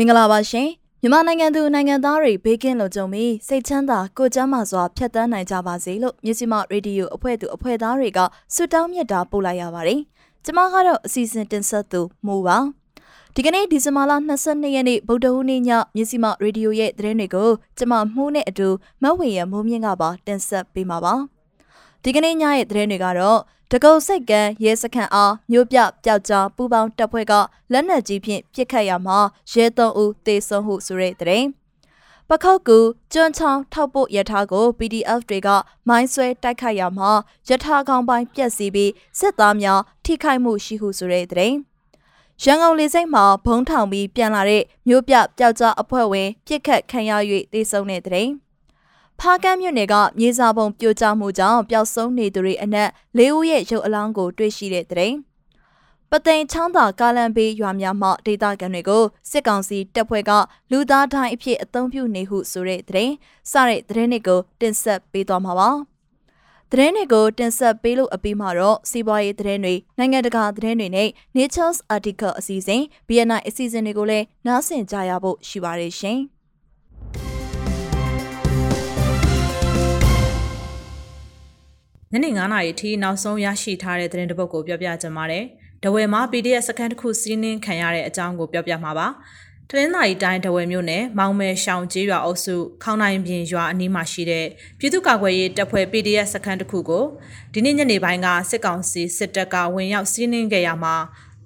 မင်္ဂလာပါရှင်မြန်မာနိုင်ငံသူနိုင်ငံသားတွေဘေးကင်းလုံခြုံပြီးစိတ်ချမ်းသာကိုကျန်းမာစွာဖြတ်သန်းနိုင်ကြပါစေလို့မြစီမရေဒီယိုအဖွဲ့သူအဖွဲ့သားတွေကဆုတောင်းမြတ်တာပို့လိုက်ရပါတယ်။ကျမကတော့အစီအစဉ်တင်ဆက်သူမိုးပါ။ဒီကနေ့ဒီဇင်ဘာလ22ရက်နေ့ဗုဒ္ဓဟူးနေ့ညမြစီမရေဒီယိုရဲ့သတင်းတွေကိုကျမမှုနဲ့အတူမဝေရမိုးမြင့်ကပါတင်ဆက်ပေးမှာပါ။ဒီကနေ့ညရဲ့သတင်းတွေကတော့ တကုတ်စိတ်ကံရဲစခန်းအားမြို့ပြပျောက်ကြားပူပေါင်းတပ်ဖွဲ့ကလက်နက်ကြီးဖြင့်ပစ်ခတ်ရမှာရဲသုံးဦးသေဆုံးဟုဆိုတဲ့တဲ့ပခောက်ကူကျွန်းချောင်းထောက်ပို့ရထားကို PDF တွေကမိုင်းဆွဲတိုက်ခိုက်ရမှာရထားကောင်ပိုင်းပြက်စီးပြီးစစ်သားများထိခိုက်မှုရှိဟုဆိုတဲ့တဲ့ရန်ကုန်လေဆိပ်မှာဘုံထောင်ပြီးပြန်လာတဲ့မြို့ပြပျောက်ကြားအဖွဲ့ဝင်ပြစ်ခတ်ခံရ၍သေဆုံးတဲ့တဲ့ ဖားကန်းမြို့နယ်ကမြေစာပုံပြိုကျမှုကြောင့်ပျောက်ဆုံးနေသူတွေအနက်၄ဦးရဲ့ရုပ်အလောင်းကိုတွေ့ရှိတဲ့တဲ့ပသိမ်ချောင်းသာကားလန်ဘေးရွာများမှဒေသခံတွေကိုစစ်ကောင်စီတပ်ဖွဲ့ကလူသားတိုင်းအဖြစ်အသုံးပြုနေဟုဆိုတဲ့တဲ့စတဲ့တဲ့တွေကိုတင်ဆက်ပေးသွားမှာပါသတင်းတွေကိုတင်ဆက်ပေးလို့အပြီးမှာတော့စီးပွားရေးသတင်းတွေနိုင်ငံတကာသတင်းတွေနဲ့ Nature's Article အစီအစဉ် BNI အစီအစဉ်တွေကိုလည်းနားဆင်ကြရဖို့ရှိပါတယ်ရှင်။ ညနေ9:00နာရီအထိနောက်ဆုံးရရှိထားတဲ့သတင်းတပုတ်ကိုပြောပြချင်ပါတယ်။ဒဝယ်မှာ PDF စကန်တစ်ခုစီးနင်းခံရတဲ့အကြောင်းကိုပြောပြမှာပါ။တနင်္လာရီတိုင်းဒဝယ်မြို့နယ်မောင်မဲရှောင်းကျေးရွာအုပ်စုခေါင်းနိုင်ပြင်ရွာအနီးမှာရှိတဲ့ပြည်သူ့ကာကွယ်ရေးတပ်ဖွဲ့ PDF စခန်းတစ်ခုကိုဒီနေ့ညနေပိုင်းကစစ်ကောင်စီစစ်တပ်ကဝင်ရောက်စီးနင်းခဲ့ရမှာ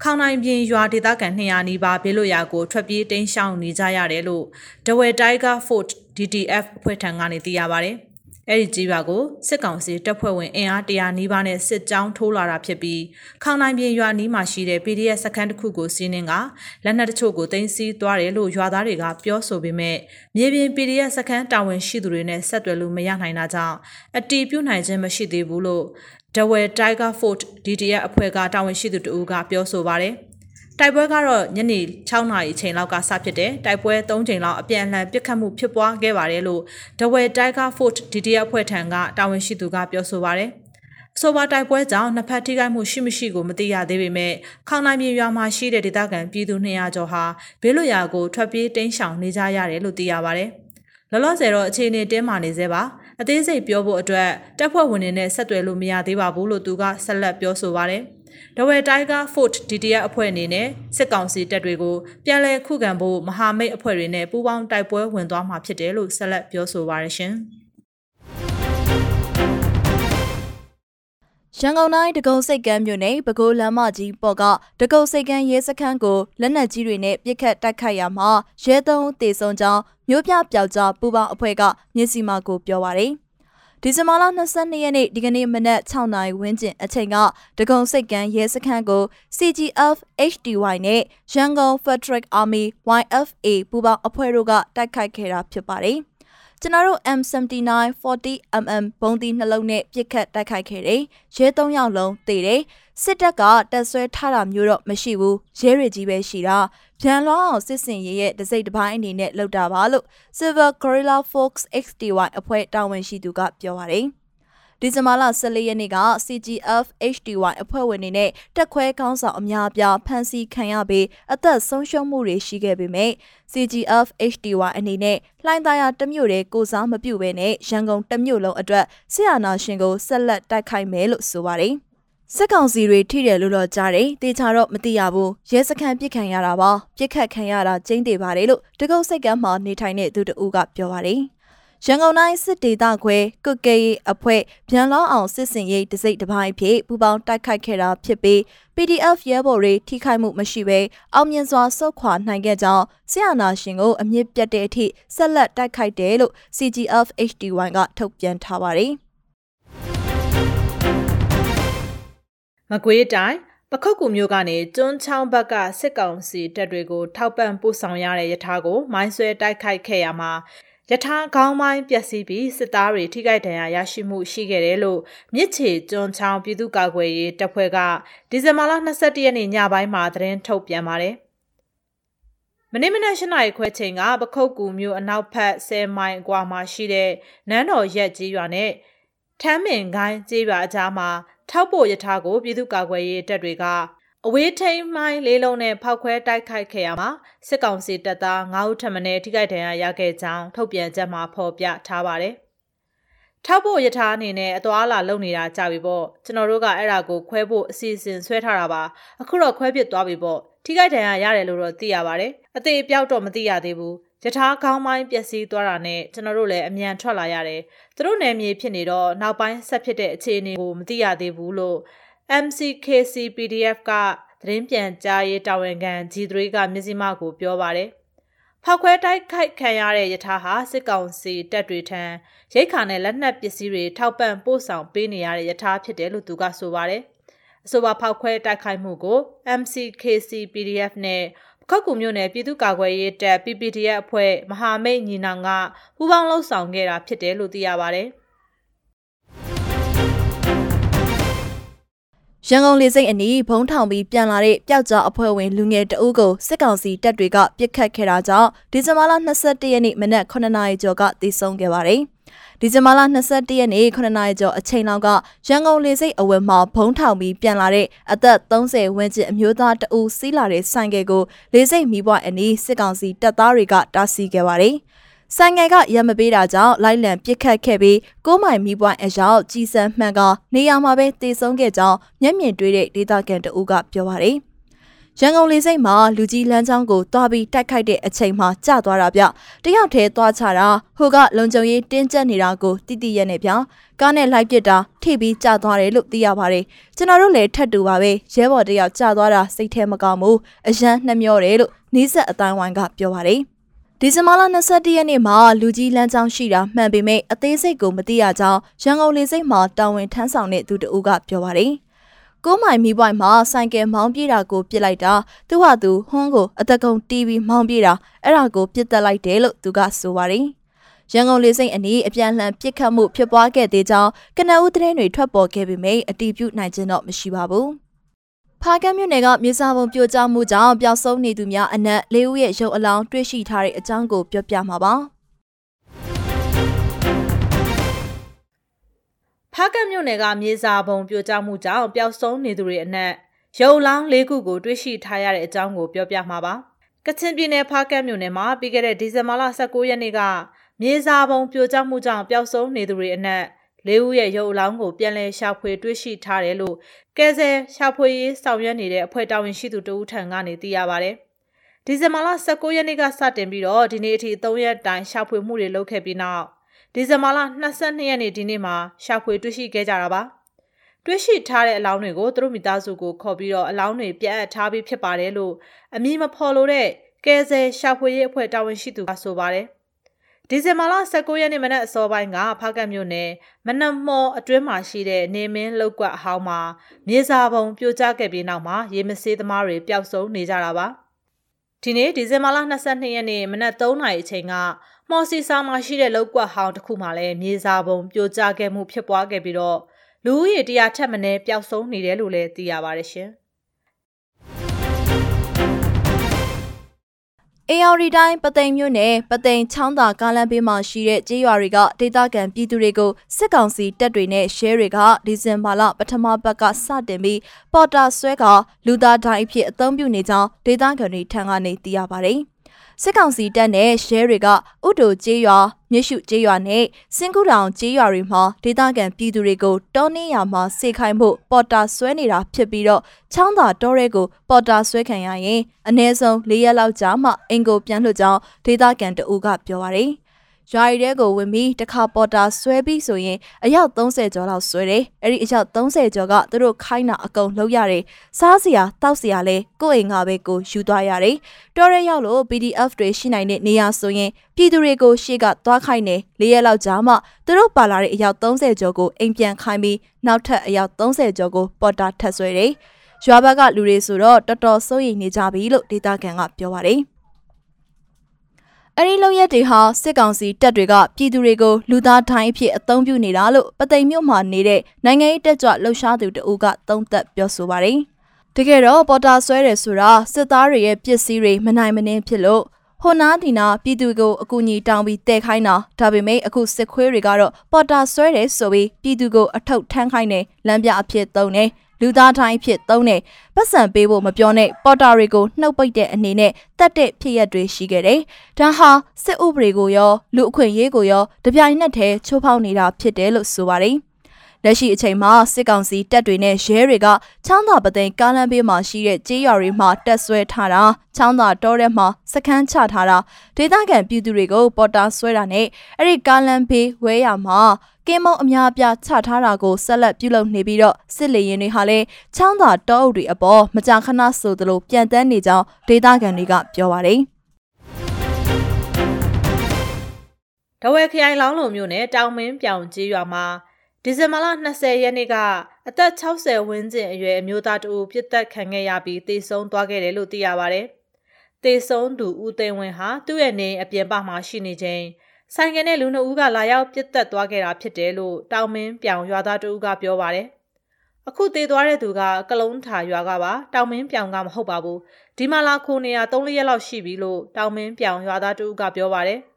ခေါင်နိုင်ပြင်ရွာဒေသခံ200နီးပါးဘေးလွတ်ရာကိုထွက်ပြေးတိမ်းရှောင်နေကြရတယ်လို့ဒဝယ် Tiger Fort DTF အဖွဲ့ထံကနေသိရပါဗျ။ အဲ့ဒီကြီးရွာကိုစစ်ကောင်စီတပ်ဖွဲ့ဝင်အင်အား100နီးပါးနဲ့စစ်ကြောင်းထိုးလာတာဖြစ်ပြီးခေါင်နိုင်ပြင်ရွာနီးမှာရှိတဲ့ PDF စခန်းတစ်ခုကိုစီးနင်းကလက်နက်တချို့ကိုတင်စီသွားတယ်လို့ရွာသားတွေကပြောဆိုပေမဲ့မြေပြင် PDF စခန်းတာဝန်ရှိသူတွေနဲ့ဆက်သွယ်လို့မရနိုင်တာကြောင့်အတီးပြုတ်နိုင်ခြင်းမရှိသေးဘူးလို့ Dawei Tiger Fort DTF အဖွဲ့ကတာဝန်ရှိသူတဦးကပြောဆိုပါတယ်။ တိုက်ပွဲကတော့ညနေ6နာရီအချိန်လောက်ကစဖြစ်တယ်တိုက်ပွဲ3ချိန်လောက်အပြန်အလှန်ပစ်ခတ်မှုဖြစ်ပွားခဲ့ပါတယ်လို့ The Way Tiger Fort DDF အဖွဲ့ထံကတာဝန်ရှိသူကပြောဆိုပါတယ်အဆိုပါတိုက်ပွဲကြောင့်နှစ်ဖက်ထိခိုက်မှုရှိမရှိကိုမသိရသေးပေမဲ့ခေါင်နိုင်မြေရွာမှာရှိတဲ့ဒေသခံပြည်သူ200ကျော်ဟာဘေးလွတ်ရာကိုထွက်ပြေးတိမ်းရှောင်နေကြရတယ်လို့သိရပါတယ်။လောလောဆယ်တော့အခြေအနေတင်းမာနေသေးပါအသေးစိတ်ပြောဖို့အတွက်တပ်ဖွဲ့ဝင်တွေနဲ့ဆက်သွယ်လို့မရသေးပါဘူးလို့သူကဆက်လက်ပြောဆိုပါတယ်။ ဒဝဲတိုင်းက Fort DTF အဖွဲ့အနေနဲ့စစ်ကောင်စီတပ်တွေကိုပြန်လည်ခုခံဖို့မဟာမိတ်အဖွဲ့တွေနဲ့ပူးပေါင်းတိုက်ပွဲဝင်သွားမှာဖြစ်တယ်လို့ဆက်လက်ပြောဆိုပါရရှင်။ရန်ကုန်တိုင်းတကုံစိတ်ကမ်းမြို့နယ်ပဲခူးလမ်းမကြီးပေါ်ကတကုံစိတ်ကမ်းရဲစခန်းကိုလက်နက်ကြီးတွေနဲ့ပစ်ခတ်တိုက်ခိုက်ရမှာရဲသုံးတေဆုံးကြောင်းမြို့ပြပျောက်ကြားပူပေါင်းအဖွဲ့ကမြစ်စီမာကိုပြောပါရယ် ဒီဇင်ဘာလ22ရက်နေ့ဒီကနေ့မနက်6နာရီဝန်းကျင်အချိန်ကဒဂုံစိတ်ကမ်းရဲစခန်းကို CGF HDY နဲ့ရန်ကုန် Federal Army YFA ပူးပေါင်းအဖွဲ့တို့ကတိုက်ခိုက်ခဲ့တာဖြစ်ပါတယ်။ကျွန်တော်တို့ M79 40mm ဘုံသီးနှလုံးနဲ့ပစ်ခတ်တိုက်ခိုက်ခဲ့တယ်။ရဲ၃ယောက်လုံးသေတယ်။ စစ်တပ်ကတက်ဆွဲထားတာမျိုးတော့မရှိဘူး။ရဲတွေကြီးပဲရှိတာဗျံလွှားအောင်စစ်စင်ရေးရဲ့တစိမ့်တစ်ပိုင်းအနေနဲ့လုပ်တာပါလို့ Silver Gorilla Fox XDY အဖွဲ့တာဝန်ရှိသူကပြောပါတယ်။ဒီဇင်ဘာလ14ရက်နေ့က CGF HDY အဖွဲ့ဝင်တွေနဲ့တက်ခွဲကောင်းဆောင်အများအပြားဖမ်းဆီးခံရပြီးအသက်ဆုံးရှုံးမှုတွေရှိခဲ့ပေမဲ့ CGF HDY အနေနဲ့လှိုင်းသားရတမျိုးတွေကိုစားမပြုတ်ဘဲနဲ့ရန်ကုန်တမျိုးလုံးအတွက်ဆရာနာရှင်ကိုဆက်လက်တိုက်ခိုက်မယ်လို့ဆိုပါတယ်။ စစ်ကောင်စီတွေထိတယ်လို့တော့ကြားတယ်တေချာတော့မသိရဘူးရဲစခန်းပြစ်ခံရတာပါပြစ်ခတ်ခံရတာကျင်းသေးပါတယ်လို့တကုတ်စိတ်ကမ်းမှာနေထိုင်တဲ့သူတဦးကပြောပါတယ်ရန်ကုန်တိုင်းစစ်ဒေသခွဲကုတ်ကဲရေးအဖွဲ့ဗျံလောင်းအောင်စစ်စင်ရေးတစိမ့်တစ်ပိုင်းဖြစ်ပူပေါင်းတိုက်ခိုက်ခဲ့တာဖြစ်ပြီး PDF ရဲဘော်တွေထိခိုက်မှုမရှိဘဲအောင်မြင်စွာဆုတ်ခွာနိုင်ခဲ့ကြောင်းဆရာနာရှင်ကိုအမြင့်ပြတ်တဲ့အထိဆက်လက်တိုက်ခိုက်တယ်လို့ CGF HD1 ကထုတ်ပြန်ထားပါတယ် မကွေးတိုင်းပခုတ်ကူမျိုးကနေကျွန်းချောင်းဘက်ကစစ်ကောင်စီတပ်တွေကိုထောက်ပံ့ပို့ဆောင်ရတဲ့ရထားကိုမိုင်းဆွဲတိုက်ခိုက်ခဲ့ရမှာရထားခေါင်းပိုင်းပျက်စီးပြီးစစ်သားတွေထိခိုက်ဒဏ်ရာရရှိမှုရှိခဲ့တယ်လို့မြစ်ချေကျွန်းချောင်းပြည်သူ့ကာကွယ်ရေးတပ်ဖွဲ့ကဒီဇင်ဘာလ22ရက်နေ့ညပိုင်းမှာသတင်းထုတ်ပြန်ပါတယ်မနေ့မနက်၈နာရီခွဲချိန်ကပခုတ်ကူမြို့အနောက်ဘက်10မိုင်ကွာမှာရှိတဲ့နန်းတော်ရက်ကြီးရွာနဲ့ထမ်းမင်ကိုင်းကြီးရွာအကြားမှာ ထောက်ပို့ရထားကိုပြည်သူ့ကာကွယ်ရေးတပ်တွေကအဝေးထိန်မိုင်းလေးလုံးနဲ့ဖောက်ခွဲတိုက်ခိုက်ခဲ့ရမှာစစ်ကောင်စီတပ်သား9ဦးထပ်မံထိခိုက်ဒဏ်ရာရခဲ့ကြောင်းထုတ်ပြန်ချက်မှာဖော်ပြထားပါတယ်။ထောက်ဖို့ယထာအနေနဲ့အသွာလာလုံနေတာကြပြီပေါ့ကျွန်တော်တို့ကအဲ့ဒါကိုခွဲဖို့အစီအစဉ်ဆွဲထားတာပါအခုတော့ခွဲပစ်သွားပြီပေါ့ထိခိုက်ဒဏ်ရာရတယ်လို့တော့သိရပါတယ်အသေးအပြောက်တော့မသိရသေးဘူး ယထာခေါင်းပိုင်းပျက်စီးသွားတာနဲ့ကျွန်တော်တို့လည်းအမြန်ထွက်လာရတယ်သူတို့နယ်မြေဖြစ်နေတော့နောက်ပိုင်းဆက်ဖြစ်တဲ့အခြေအနေကိုမသိရသေးဘူးလို့ MCKC PDF ကသတင်းပြန်ကြားရေးတာဝန်ခံ G3 ကမြစည်းမကိုပြောပါတယ်။ဖောက်ခွဲတိုက်ခိုက်ခံရတဲ့ယထာဟာစစ်ကောင်စီတပ်တွေထံရိတ်ခါနဲ့လက်နက်ပစ္စည်းတွေထောက်ပံ့ပို့ဆောင်ပေးနေရတဲ့ယထာဖြစ်တယ်လို့သူကဆိုပါတယ်။အဆိုပါဖောက်ခွဲတိုက်ခိုက်မှုကို MCKC PDF နဲ့ ခောက်ကူမျိုးနယ်ပြည်သူ့ကာကွယ်ရေးတပ် PPDF အဖွဲ့မဟာမိတ်ညီနောင်ကပူးပေါင်းလှုပ်ဆောင်ခဲ့တာဖြစ်တယ်လို့သိရပါတယ်။ရန်ကုန်လေစိတ်အနီးဘုံထောင်ပြီးပြန်လာတဲ့ပျောက်ကြားအဖွဲ့ဝင်လူငယ်တအုပ်ကိုစစ်ကောင်စီတပ်တွေကပြစ်ခတ်ခဲ့တာကြောင့်ဒီဇင်ဘာလ22ရက်နေ့မနက်9နာရီကျော်ကတည်ဆုံခဲ့ပါတယ်။ ဒီဇင်ဘာလ22ရက်နေ့9နာရီကျော်အချိန်လောက်ကရန်ကုန်လေစိတ်အဝယ်မှာဘုံထောင်ပြီးပြန်လာတဲ့အသက်30ဝန်းကျင်အမျိုးသားတအုပ်စီးလာတဲ့ဆိုင်ကယ်ကိုလေစိတ်မီးပွားအနီးစစ်ကောင်စီတပ်သားတွေကတားဆီးခဲ့ပါတယ်။ဆိုင်ငယ်ကရမပေးတာကြောင့်လိုက်လံပစ်ခတ်ခဲ့ပြီးကိုမိုင်မီပွိုင်းအရောက်ကြီးစံမှန်ကနေရာမှာပဲတည်ဆုံးခဲ့ကြောင်းမျက်မြင်တွေ့တဲ့ဒေသခံတအုပ်ကပြောပါတယ်။ ရန်ကုန်လေးစိတ်မှာလူကြီးလမ်းကြောင်းကိုတွားပြီးတိုက်ခိုက်တဲ့အချိန်မှာကျသွားတာဗျတယောက်တည်းသွားချတာဟိုကလုံခြုံရေးတင်းကျပ်နေတာကိုတိတိရက်နဲ့ဗျကားနဲ့လိုက်ပစ်တာထိပြီးကျသွားတယ်လို့သိရပါတယ်ကျွန်တော်တို့လည်းထပ်တူပါပဲရဲဘော်တယောက်ကျသွားတာစိတ်ထဲမကောင်းဘူးအရန်နှမျောတယ်လို့နီးစက်အတိုင်းဝိုင်းကပြောပါတယ်ဒီဇင်ဘာလ22ရက်နေ့မှာလူကြီးလမ်းကြောင်းရှိတာမှန်ပေမဲ့အသေးစိတ်ကိုမသိရကြောင်းရန်ကုန်လေဆိပ်မှာတာဝန်ထမ်းဆောင်တဲ့သူတဦးကပြောပါတယ်။ ကိုမိုင်မီပွိုင်မှာဆိုင်ကယ်မောင်းပြေးတာကိုပြစ်လိုက်တာသူဟာသူဟွန်းကိုအတကုံတီးပြီးမောင်းပြေးတာအဲ့ဒါကိုပြစ်တက်လိုက်တယ်လို့သူကဆိုပါတယ်။ရန်ကုန်လေဆိပ်အနီးအပြန်လှန်ပစ်ခတ်မှုဖြစ်ပွားခဲ့သေးကြောင်းကနအူးသတင်းတွေထွက်ပေါ်ခဲ့ပေမဲ့အတီးပြုနိုင်ခြင်းတော့မရှိပါဘူး။ဖားကမ်းမြို့နယ်ကမြေစာပုံပြိုကျမှုကြောင့်ပျောက်ဆုံးနေသူများအနက်၄ဦးရဲ့ရုပ်အလောင်းတွေ့ရှိထားတဲ့အကြောင်းကိုပြောပြမှာပါ။ ဖားကမ်းမြို့နယ်ကမြေစာပုံပြိုကျမှုကြောင့်ပျောက်ဆုံးနေသူတွေအနက်ရုပ်လောင်း၄ခုကိုတွေ့ရှိထားရတဲ့အကြောင်းကိုပြောပြမှာပါ။ကချင်ပြည်နယ်ဖားကမ်းမြို့နယ်မှာပြီးခဲ့တဲ့ဒီဇင်ဘာလ19ရက်နေ့ကမြေစာပုံပြိုကျမှုကြောင့်ပျောက်ဆုံးနေသူတွေအနက်လေးဦးရဲ့ရုပ်အလောင်းကိုပြန်လည်ရှာဖွေတွေ့ရှိထားတယ်လို့ကဲဆယ်ရှာဖွေရေးဆောင်ရွက်နေတဲ့အဖွဲ့တာဝန်ရှိသူတဦးထံကနေသိရပါဗျ။ဒီဇင်ဘာလ19ရက်နေ့ကစတင်ပြီးတော့ဒီနေ့အထိ3ရက်တိုင်ရှာဖွေမှုတွေလုပ်ခဲ့ပြီးနောက် ဒီဇင်ဘာလ22ရက်နေ့ဒီနေ့မှာရှာဖွေတွေ့ရှိခဲ့ကြတာပါ။တွေ့ရှိထားတဲ့အလောင်းတွေကိုသူတို့မိသားစုကိုခေါ်ပြီးတော့အလောင်းတွေပြတ်အပ်ထားပြီးဖြစ်ပါတယ်လို့အမည်မဖော်လို့တဲ့ကဲဆယ်ရှာဖွေရေးအဖွဲ့တာဝန်ရှိသူကဆိုပါတယ်။ဒီဇင်ဘာလ19ရက်နေ့မနက်အစောပိုင်းကဖားကတ်မြို့နယ်မနက်မော်အတွင်းမှာရှိတဲ့နေမင်းလောက်ကွက်အဟောင်းမှာမြေစာပုံပြိုကျခဲ့ပြီးနောက်မှာရေမစေးသမားတွေပျောက်ဆုံးနေကြတာပါဒီနေ့ဒီဇင်ဘာလ22ရက်နေ့မနက်3နာရီအချိန်က မော်စီစာမှာရှိတဲ့လောက်ကွက်ဟောင်းတစ်ခုမှာလည်းမြေစာပုံပြိုကျခဲ့မှုဖြစ်ပွားခဲ့ပြီးတော့လူဦးရေတရာထက်မနည်းပျောက်ဆုံးနေတယ်လို့လည်းသိရပါတယ်ရှင်။အေယာရီတိုင်းပသိမ်မြို့နယ်ပသိမ်ချောင်းသာကားလမ်းဘေးမှာရှိတဲ့ကျေးရွာတွေကဒေသခံပြည်သူတွေကိုစစ်ကောင်စီတပ်တွေနဲ့ရဲတွေကဒီဇင်ဘာလပထမပတ်ကစတင်ပြီးပေါ်တာဆွဲကလူသားတိုင်းအဖြစ်အသုံးပြုနေကြောင်းဒေသခံတွေထံကနေသိရပါတယ်။ စစ်ကောင်စီတပ်နဲ့ရဲတွေကဥတိုကျေးရွာမြစ်ရှုကျေးရွာနဲ့စင်ကူတောင်ကျေးရွာတွေမှာဒေသခံပြည်သူတွေကိုတောနေရမှာစေခိုင်းဖို့ပေါ်တာဆွဲနေတာဖြစ်ပြီးတော့ချောင်းသာတောရဲကိုပေါ်တာဆွဲခံရရင်အ ਨੇ ဆုံး၄ရက်လောက်ကြာမှအင်ကိုပြန်လွှတ်ကြောင်းဒေသခံတအူးကပြောပါရယ် ရွာရီတဲကိုဝင်ပြီးတစ်ခါပေါ်တာဆွဲပြီးဆိုရင်အယောက်30ကျော်လောက်ဆွဲတယ်အဲ့ဒီအယောက်30ကျော်ကသူတို့ခိုင်းတာအကုန်လုပ်ရတယ်စားစရာတောက်စရာလဲကိုယ့်အိမ်ကပဲကိုယူသွားရတယ်တော်ရဲရောက်လို့ PDF တွေရှိနိုင်တဲ့နေရာဆိုရင်ပြည်သူတွေကိုရှေ့ကသွားခိုင်းတယ်၄ရက်လောက်ကြာမှသူတို့ပါလာတဲ့အယောက်30ကျော်ကိုအိမ်ပြန်ခိုင်းပြီးနောက်ထပ်အယောက်30ကျော်ကိုပေါ်တာထပ်ဆွဲတယ်ရွာဘက်ကလူတွေဆိုတော့တော်တော်စိုးရိမ်နေကြပြီလို့ဒေတာကန်ကပြောပါတယ် အဲ့ဒီလောက်ရက်တွေဟာစစ်ကောင်စီတပ်တွေကပြည်သူတွေကိုလူသားတိုင်းအဖြစ်အသုံးပြုနေတာလို့ပသိမ်မြို့မှာနေတဲ့နိုင်ငံရေးတက်ကြွလှုပ်ရှားသူတဦးကသုံးသပ်ပြောဆိုပါတယ်။တကယ်တော့ပေါ်တာဆွဲတယ်ဆိုတာစစ်သားတွေရဲ့ပစ္စည်းတွေမနိုင်မနှင်းဖြစ်လို့ဟိုနာဒီနာပြည်သူကိုအကူအညီတောင်းပြီးတဲခိုင်းတာဒါပေမဲ့အခုစစ်ခွေးတွေကတော့ပေါ်တာဆွဲတယ်ဆိုပြီးပြည်သူကိုအထောက်ထမ်းခိုင်းတယ်လမ်းပြအဖြစ်သုံးတယ် လူသားတိုင်းဖြစ်သုံးတဲ့ပတ်စံပေးဖို့မပြောနဲ့ပေါ်တာတွေကိုနှုတ်ပိတ်တဲ့အနေနဲ့တက်တဲ့ဖြစ်ရက်တွေရှိခဲ့တယ်။ဒါဟာစစ်ဥပဒေကိုရောလူအခွင့်အရေးကိုရောတပြိုင်နက်တည်းချိုးဖောက်နေတာဖြစ်တယ်လို့ဆိုပါတယ်။ လက်ရှိအချိန်မှာစစ်ကောင်စီတပ်တွေနဲ့ရဲတွေကချောင်းသာပသိမ်ကားလမ်းဘေးမှာရှိတဲ့ကြေးရွာတွေမှာတက်ဆွဲထားတာချောင်းသာတောထဲမှာစခန်းချထားတာဒေသခံပြည်သူတွေကိုပေါ်တာဆွဲတာနဲ့အဲ့ဒီကားလမ်းဘေးဝဲရမှာကင်းမုံအများအပြားချထားတာကိုဆက်လက်ပြုလုပ်နေပြီးတော့စစ်လေရင်တွေဟာလည်းချောင်းသာတောအုပ်တွေအပေါ်မကြာခဏဆိုသလိုပြန်တန်းနေကြောင်းဒေသခံတွေကပြောပါတယ်တဝဲခရိုင်လောင်းလုံမြို့နယ်တောင်မင်းပြောင်ကြီးရွာမှာ ဒီဇင်ဘာလ20ရက်နေ့ကအသက်60ဝန်းကျင်အရွယ်အမျိုးသားတဦးပြစ်တက်ခံခဲ့ရပြီးတေဆုံးသွားခဲ့တယ်လို့သိရပါဗျ။တေဆုံးသူဦးသိန်းဝင်းဟာသူ့ရဲ့နေအပြင်ပမှာရှိနေချိန်ဆိုင်ကယ်နဲ့လူနှစ်ဦးကလာရောက်ပြစ်တက်သွားခဲ့တာဖြစ်တယ်လို့တောင်မင်းပြောင်ရွာသားတဦးကပြောပါတယ်။အခုတေသွားတဲ့သူကကလုံးထာရွာကပါတောင်မင်းပြောင်ကမဟုတ်ပါဘူး။ဒီမှာလာခိုနေရ3ရက်လောက်ရှိပြီလို့တောင်မင်းပြောင်ရွာသားတဦးကပြောပါတယ်။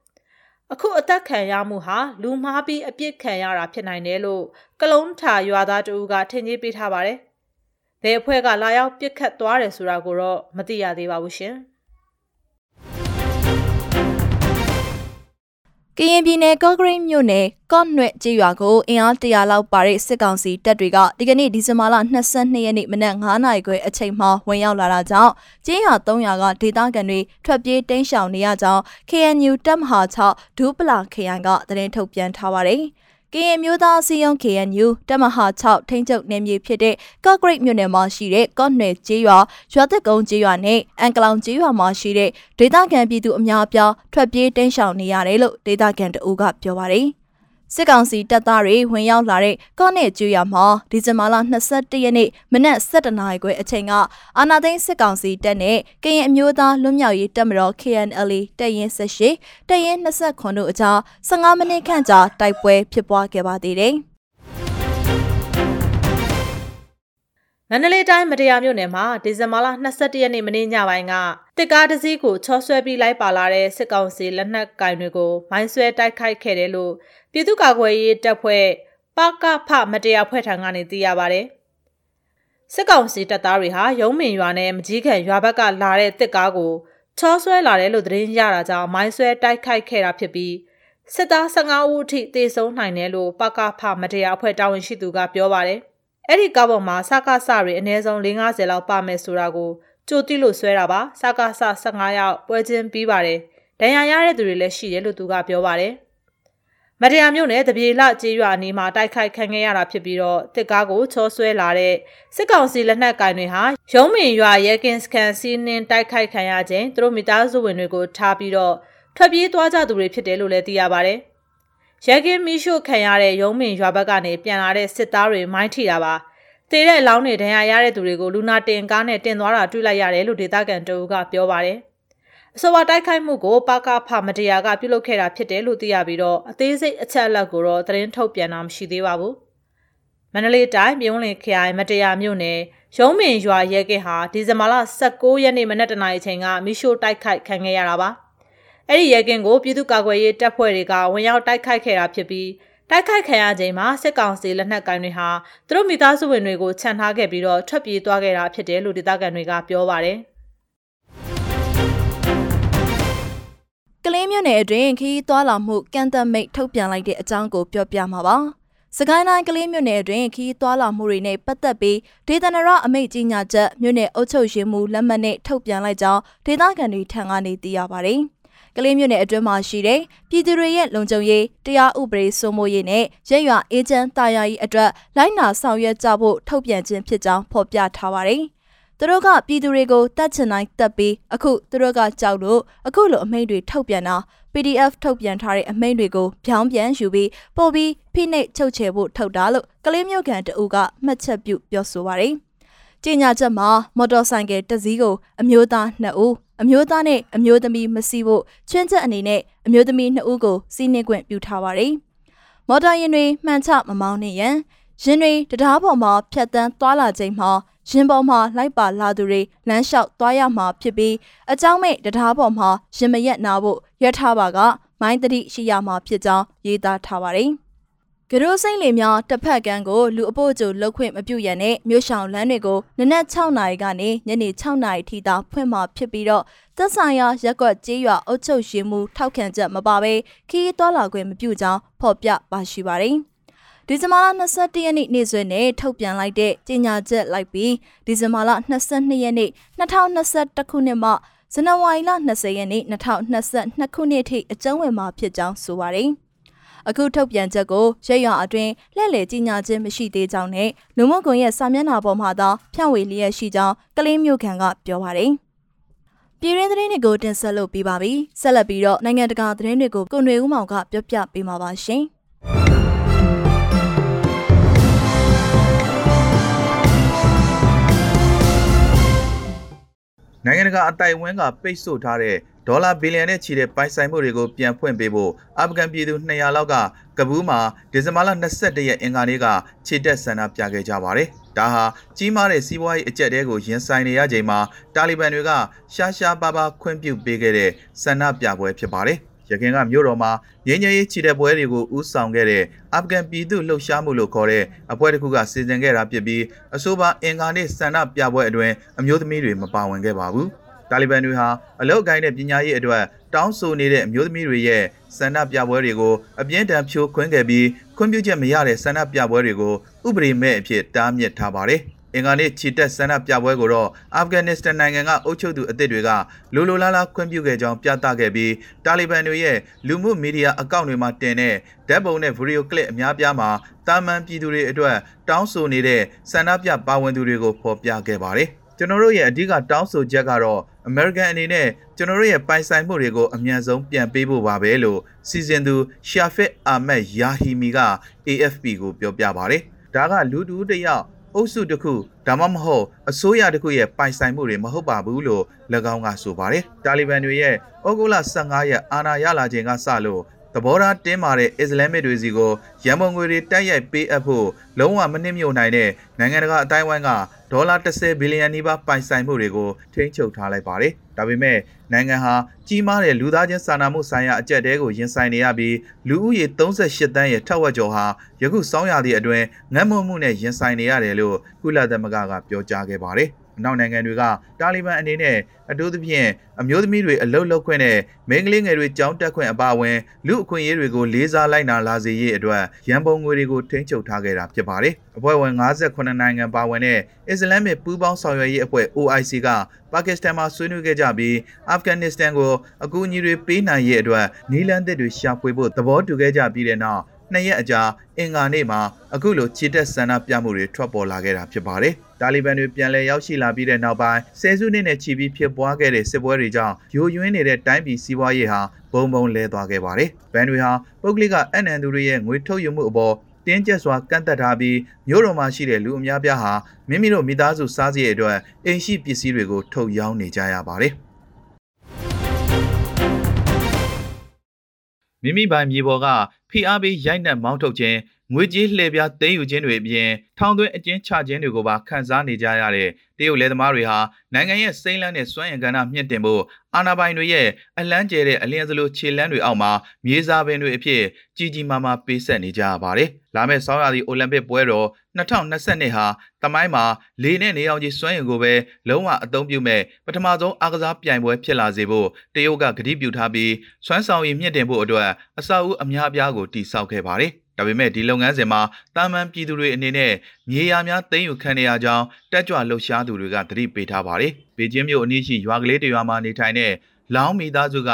အခုအသက်ခံရမှုဟာလူမှားပြီးအပြစ်ခံရတာဖြစ်နိုင်တယ်လို့ကလုံးထာရွာသားတဦးကထင်ကြီးပေးထားပါတယ်။ဘယ်အဖွဲ့ကလာရောက်ပြစ်ခတ်သွားတယ်ဆိုတာကိုတော့မသိရသေးပါဘူးရှင်။ ကရင်ပြည်နယ်ကော့ဂရိတ်မြို့နယ်ကော့နွဲ့ကျေးရွာကိုအင်အားတရာလောက်ပါတဲ့စစ်ကောင်စီတပ်တွေကဒီကနေ့ဒီဇင်ဘာလ22ရက်နေ့မနက်9:00နာရီခွဲအချိန်မှာဝင်ရောက်လာတာကြောင့်ကျေးရွာ300ကဒေသခံတွေထွက်ပြေးတိမ်းရှောင်နေရကြောင်း KNU တပ်မဟာ6ဒူးပလာခရိုင်ကသတင်းထုတ်ပြန်ထားပါတယ်။ ကရင်မျိုးသားအစည်းအရုံး KNU တပ်မဟာ6ထိန်းချုပ်နယ်မြေဖြစ်တဲ့ကော့ဂရိတ်မြို့နယ်မှာရှိတဲ့ကော့နယ်ကျေးရွာရွာသက်ကုန်းကျေးရွာနဲ့အန်ကလောင်ကျေးရွာမှာရှိတဲ့ဒေသခံပြည်သူအများအပြားထွက်ပြေးတိမ်းရှောင်နေရတယ်လို့ဒေသခံတအူးကပြောပါတယ်။ စစ်ကောင်စီတပ်သားတွေဝင်ရောက်လာတဲ့ကော့နစ်ကျွရမှာဒီဇင်ဘာလ22ရက်နေ့မနက်7:00နာရီခွဲအချိန်ကအာနာသိန်းစစ်ကောင်စီတပ်နဲ့ကရင်အမျိုးသားလွတ်မြောက်ရေးတပ်မတော် KNLA တပ်ရင်း18တပ်ရင်း29တို့အကြား15မိနစ်ခန့်ကြာတိုက်ပွဲဖြစ်ပွားခဲ့ပါသေးတယ်။မန္တလေးတိုင်းမတရားမြို့နယ်မှာဒီဇင်ဘာလ22ရက်နေ့မနေ့ညပိုင်းကတစ်ကားတစ်စီးကိုချောဆွဲပြီးလိုက်ပါလာတဲ့စစ်ကောင်စီလက်နက်ကင်တွေကိုမိုင်းဆွဲတိုက်ခိုက်ခဲ့တယ်လို့ ပြည်သူ့ကာကွယ်ရေးတပ်ဖွဲ့ပကဖမတရားဖွဲ့ထံကနေသိရပါဗျ။စစ်ကောင်စီတပ်သားတွေဟာရုံးမင်ရွာနဲ့မကြီးခံရွာဘက်ကလာတဲ့တစ်ကားကိုချောဆွဲလာတယ်လို့သတင်းရတာကြောင့်မိုင်းဆွဲတိုက်ခိုက်ခဲ့တာဖြစ်ပြီးစစ်သား15ဦးအထိတေဆုံးနိုင်တယ်လို့ပကဖမတရားအဖွဲ့တာဝန်ရှိသူကပြောပါတယ်။အဲ့ဒီကားပေါ်မှာစကားစတွေအနည်းဆုံး50လောက်ပါမယ်ဆိုတာကိုကြိုတိလို့ဆွဲတာပါစကားစ15ရောက်ပွဲချင်းပြီးပါတယ်။ဒဏ်ရာရတဲ့သူတွေလည်းရှိတယ်လို့သူကပြောပါတယ်။ မတရားမြို့နယ်တပြေလကျေးရွာအနီးမှာတိုက်ခိုက်ခံခဲ့ရတာဖြစ်ပြီးတော့တစ်ကားကိုချောဆွဲလာတဲ့စစ်ကောင်စီလက်နက်ကင်တွေဟာရုံးမင်ရွာရဲကင်းစကန်စီးနင်းတိုက်ခိုက်ခံရခြင်းသူတို့မိသားစုဝင်တွေကိုထားပြီးတော့ထွက်ပြေးသွားကြသူတွေဖြစ်တယ်လို့လည်းသိရပါတယ်။ရဲကင်းမီးရှို့ခံရတဲ့ရုံးမင်ရွာဘက်ကနေပြန်လာတဲ့စစ်သားတွေမိုင်းထိတာပါ။တေတဲ့အလောင်းတွေဒဏ်ရာရတဲ့သူတွေကိုလူနာတင်ကားနဲ့တင်သွားတာတွေ့လိုက်ရတယ်လို့ဒေသခံတအုပ်ကပြောပါတယ်။ အဆိုပါတိုက်ခိုက်မှုကိုပါကဖမတရားကပြုလုပ်ခဲ့တာဖြစ်တယ်လို့သိရပြီးတော့အသေးစိတ်အချက်အလက်ကိုတော့သတင်းထုတ်ပြန်တာမရှိသေးပါဘူး။မန္တလေးတိုင်းမြုံးလင်ခရိုင်မတရားမြို့နယ်ရုံးမင်ရွာရဲကဲဟာဒီဇင်ဘာလ16ရက်နေ့မနက်တနာရီချိန်ကမီရှို့တိုက်ခိုက်ခံခဲ့ရတာပါ။အဲ့ဒီရဲကင်းကိုပြည်သူ့ကာကွယ်ရေးတပ်ဖွဲ့တွေကဝင်ရောက်တိုက်ခိုက်ခဲ့တာဖြစ်ပြီးတိုက်ခိုက်ခံရချိန်မှာစစ်ကောင်စီလက်နက်ကင်တွေဟာသူတို့မိသားစုဝင်တွေကိုခြံထားခဲ့ပြီးတော့ထွက်ပြေးသွားခဲ့တာဖြစ်တယ်လို့ဒေသခံတွေကပြောပါတယ်။ ကလေးမြို့နယ်အတွင်းခီးသွွာလာမှုကန့်သက်မိတ်ထုတ်ပြန်လိုက်တဲ့အကြောင်းကိုပြောပြမှာပါ။စကိုင်းတိုင်းကလေးမြို့နယ်အတွင်းခီးသွွာလာမှုတွေနဲ့ပတ်သက်ပြီးဒေသနရအမိတ်ကြီးညာချက်မြို့နယ်အုပ်ချုပ်ရေးမှူးလက်မှတ်နဲ့ထုတ်ပြန်လိုက်ကြောင်းဒေသခံတွေထံကနေသိရပါတယ်။ကလေးမြို့နယ်အတွင်းမှာရှိတဲ့ပြည်သူတွေရဲ့လုံခြုံရေးတရားဥပဒေစိုးမိုးရေးနဲ့ရဲရွာအေဂျင့်တာယာရေးအတွက်လိုင်းနာဆောင်ရွက်ကြဖို့ထုတ်ပြန်ခြင်းဖြစ်ကြောင်းဖော်ပြထားပါတယ်။ သူတို့ကပြည်သူတွေကိုတတ်ချင်တိုင်းတက်ပြီးအခုသူတို့ကကြောက်လို့အခုလိုအမိန့်တွေထုတ်ပြန်တာ PDF ထုတ်ပြန်ထားတဲ့အမိန့်တွေကိုဖြောင်းပြန်ယူပြီးပို့ပြီးဖိနှိပ်ချုပ်ချယ်ဖို့ထုတ်တာလို့ကလေးမျိုးကန်တအူကမှတ်ချက်ပြုပြောဆိုပါတယ်ကြေညာချက်မှာမော်တော်ဆိုင်ကယ်တစ်စီးကိုအမျိုးသား2ဦးအမျိုးသားနဲ့အမျိုးသမီးမစီးဖို့ချွင်းချက်အနေနဲ့အမျိုးသမီး2ဦးကိုစီးနှင်းခွင့်ပြုထားပါတယ်။မော်တော်ယာဉ်တွေမှန်ချမမောင်းနေရန်ရင်တွေတရားပေါ်မှာဖြတ်တန်းသွားလာချိန်မှာ ရင်ပေါ်မှာလိုက်ပါလာသူတွေလမ်းလျှောက်သွားရမှာဖြစ်ပြီးအကြောင်းမဲ့တရားပေါ်မှာရင်မရက်နာဖို့ရွက်ထားပါကမိုင်းတတိရှိရမှာဖြစ်ကြောင်းရေးသားထားပါတယ်။ကရိုးစိမ့်လေများတစ်ဖက်ကန်းကိုလူအဖို့ကျုလှုပ်ခွင့်မပြုရတဲ့မြို့ဆောင်လမ်းတွေကိုနနက်6နာရီကနေညနေ6နာရီထိသာဖွင့်မှာဖြစ်ပြီးတော့သက်ဆိုင်ရာရက်ကွက်ကျေးရွာအုပ်ချုပ်ရေးမှုထောက်ခံချက်မပါဘဲခီးသွားလာခွင့်မပြုကြောင်းဖော်ပြပါရှိပါတယ်။ ဒီဇင်ဘာလ22ရက်နေ့နေ့စွဲနဲ့ထုတ်ပြန်လိုက်တဲ့ကြေညာချက်လိုက်ပြီးဒီဇင်ဘာလ22ရက်နေ့2021ခုနှစ်မှဇန်နဝါရီလ20ရက်နေ့2022ခုနှစ်ထိအကျုံးဝင်မှာဖြစ်ကြောင်းဆိုပါတယ်။အခုထုတ်ပြန်ချက်ကိုရက်ရွာအတွင်းလှည့်လည်ကြီးညာခြင်းမရှိသေးကြောင်းနဲ့လူမှုကွန်ရက်စာမျက်နှာပေါ်မှာသာဖြန့်ဝေလျက်ရှိကြောင်းကလေးမျိုးခံကပြောပါတယ်။ပြည်ရင်းသတင်းတွေကိုတင်ဆက်လုပ်ပေးပါပြီ။ဆက်လက်ပြီးတော့နိုင်ငံတကာသတင်းတွေကိုကိုຫນွေဦးမောင်ကပြောပြပေးမှာပါရှင်။ နိုင်ငံတကာအတိုင်ဝန်းကပိတ်ဆို့ထားတဲ့ဒေါ်လာဘီလီယံနဲ့ချီတဲ့ပိုင်ဆိုင်မှုတွေကိုပြန်ဖွင့်ပေးဖို့အာဖဂန်ပြည်သူ200လောက်ကကဘူးမှာဒီဇင်ဘာလ22ရက်အင်္ဂါနေ့ကခြေတက်ဆန္ဒပြခဲ့ကြပါတယ်။ဒါဟာကြီးမားတဲ့စီးပွားရေးအကျက်တဲကိုရင်ဆိုင်နေရချိန်မှာတာလီဘန်တွေကရှားရှားပါးပါးခွင့်ပြုပေးခဲ့တဲ့ဆန္ဒပြပွဲဖြစ်ပါတယ်။ ရခိုင်ကမြို့တော်မှာငင်းငယ်ရေးခြေတက်ပွဲတွေကိုဥဆောင်ခဲ့တဲ့အာဖဂန်ပြည်သူလှုပ်ရှားမှုလို့ခေါ်တဲ့အဖွဲ့တစ်ခုကစီစဉ်ခဲ့တာဖြစ်ပြီးအဆိုပါအင်္ဂါနေ့ဆန္ဒပြပွဲအတွင်းအမျိုးသမီးတွေမပါဝင်ခဲ့ပါဘူး။တာလီဘန်တွေဟာအလုတ်ကိုင်းတဲ့ပညာရေးအတွက်တောင်းဆိုနေတဲ့အမျိုးသမီးတွေရဲ့ဆန္ဒပြပွဲတွေကိုအပြင်းထန်ဖြိုခွင်းခဲ့ပြီးခွင့်ပြုချက်မရတဲ့ဆန္ဒပြပွဲတွေကိုဥပဒေမဲ့အဖြစ်တားမြစ်ထားပါတယ်။ အင်္ဂါနေ့ချီတက်ဆန္ဒပြပွဲကိုတော့အာဖဂန်နစ္စတန်နိုင်ငံကအုပ်ချုပ်သူအသစ်တွေကလိုလိုလားလားခွင့်ပြုခဲ့ကြောင်းပြသခဲ့ပြီးတာလီဘန်တွေရဲ့လူမှုမီဒီယာအကောင့်တွေမှာတင်တဲ့ဓာတ်ပုံနဲ့ဗီဒီယိုကလစ်အများပြားမှာတာမန်ပြည်သူတွေအတွက်တောင်းဆိုနေတဲ့ဆန္ဒပြပါဝင်သူတွေကိုဖော်ပြခဲ့ပါတယ်။ကျွန်တော်တို့ရဲ့အဓိကတောင်းဆိုချက်ကတော့ American အနေနဲ့ကျွန်တော်တို့ရဲ့ပိုင်ဆိုင်မှုတွေကိုအမြန်ဆုံးပြန်ပေးဖို့ပါပဲလို့စီစဉ်သူ Shafit Ahmed Yahimi က AFP ကိုပြောပြပါတယ်။ဒါကလူတူတယောက် အုပ်စုတစ်ခုဒါမှမဟုတ်အစိုးရတစ်ခုရဲ့ပိုင်ဆိုင်မှုတွေမဟုတ်ပါဘူးလို့၎င်းကဆိုပါတယ်။တာလီဘန်တွေရဲ့ဩဂုတ်လ15ရက်အာဏာရလာချိန်ကစလို့ သဘောထားတင်းမာတဲ့အစ္စလာမစ်တွေစီကိုရန်ပုံငွေတွေတိုက်ရိုက်ပေးအပ်ဖို့လုံးဝမနှိမ့်မြုပ်နိုင်တဲ့နိုင်ငံတကာအတိုင်းအဝိုင်းကဒေါ်လာ30ဘီလီယံနီးပါးပိုင်ဆိုင်မှုတွေကိုထိန်းချုပ်ထားလိုက်ပါတယ်။ဒါပေမဲ့နိုင်ငံဟာကြီးမားတဲ့လူသားချင်းစာနာမှုဆိုင်ရာအကျက်တဲကိုရင်ဆိုင်နေရပြီးလူဦးရေ38တန်းရဲ့ထက်ဝက်ကျော်ဟာယခုစောင်းရသည့်အတွင်းငတ်မွတ်မှုနဲ့ရင်ဆိုင်နေရတယ်လို့ကုလသမဂ္ဂကပြောကြားခဲ့ပါတယ်။ အနောက်နိုင်ငံတွေကတာလီဘန်အနေနဲ့အထူးသဖြင့်အမျိုးသမီးတွေအလုတ်လုတ်ခွင့်နဲ့မိန်းကလေးငယ်တွေကြောင်းတက်ခွင့်အပါအဝင်လူအခွင့်အရေးတွေကိုလေးစားလိုက်နာလာစေရေးအတွက်ရန်ပုံငွေတွေကိုထိန်းချုပ်ထားခဲ့တာဖြစ်ပါတယ်။အဖွဲ့ဝင်58နိုင်ငံပါဝင်တဲ့အစ္စလာမစ်ပူးပေါင်းဆောင်ရွက်ရေးအဖွဲ့ OIC ကပါကစ္စတန်မှာဆွေးနွေးခဲ့ကြပြီးအာဖဂန်နစ္စတန်ကိုအကူအညီတွေပေးနိုင်ရေးအတွက်နီလန်သစ်တွေရှာဖွေဖို့သဘောတူခဲ့ကြပြီးတဲ့နောက် နှစ်ရက်အကြာအင်္ဂါနေ့မှာအခုလိုခြေတက်ဆန္ဒပြမှုတွေထွက်ပေါ်လာခဲ့တာဖြစ်ပါတယ်။တာလီဘန်တွေပြန်လည်ရောက်ရှိလာပြီးတဲ့နောက်ပိုင်းဆယ်စုနှစ်နဲ့ချီပြီးဖြစ်ပွားခဲ့တဲ့စစ်ပွဲတွေကြောင့်ယိုယွင်းနေတဲ့တိုင်းပြည်စီးပွားရေးဟာဘုံဘုံလဲသွားခဲ့ပါတယ်။ဘန်တွေဟာပုဂ္ဂလိကအနံသူတွေရဲ့ငွေထုတ်ယူမှုအပေါ်တင်းကျပ်စွာကန့်သက်ထားပြီးမြို့တော်မှာရှိတဲ့လူအများပြားဟာမိမိတို့မိသားစုစားစရာအတွက်အိမ်ရှိပစ္စည်းတွေကိုထုတ်ရောင်းနေကြရပါတယ်။ မိမိပိုင်မြေပေါ်ကဖိအားပေးရိုက်နှက်မောင်းထုတ်ခြင်း ငွေကြေးလှည့်ပြားသိမ်းယူခြင်းတွေအပြင်ထောင်သွင်းအကျဉ်းချခြင်းတွေကိုပါခန်းစားနေကြရတဲ့တရုတ်လယ်သမားတွေဟာနိုင်ငံရဲ့စိမ့်လန်းတဲ့စွမ်းရည်ကဏ္ဍမြင့်တင်ဖို့အာဏာပိုင်တွေရဲ့အလန်းကျဲတဲ့အလျင်စလိုခြေလန်းတွေအောက်မှာမြေစာပင်တွေအဖြစ်ကြီးကြီးမားမားပေးဆက်နေကြရပါတယ်။လာမယ့်ဆောင်းရာသီအိုလံပစ်ပွဲတော်2022ဟာတမိုင်းမှာလေနဲ့နေအောင်ကြီးစွမ်းရည်ကိုပဲလုံးဝအသုံးပြုမဲ့ပထမဆုံးအားကစားပြိုင်ပွဲဖြစ်လာစေဖို့တရုတ်ကကတိပြုထားပြီးစွမ်းဆောင်ရည်မြင့်တင်ဖို့အတွက်အဆောက်အဦအများအပြားကိုတည်ဆောက်ခဲ့ပါတယ်။ ဒါပေမဲ့ဒီလုပ်ငန်းစဉ်မှာတာမန်ပြည်သူတွေအနေနဲ့မြေယာများသိမ်းယူခံရကြောင်းတက်ကြွလှုပ်ရှားသူတွေကသတိပေးထားပါတယ်။ဘေကျင်းမြို့အနီးရှိရွာကလေးတရွာမှာနေထိုင်တဲ့လောင်းမိသားစုက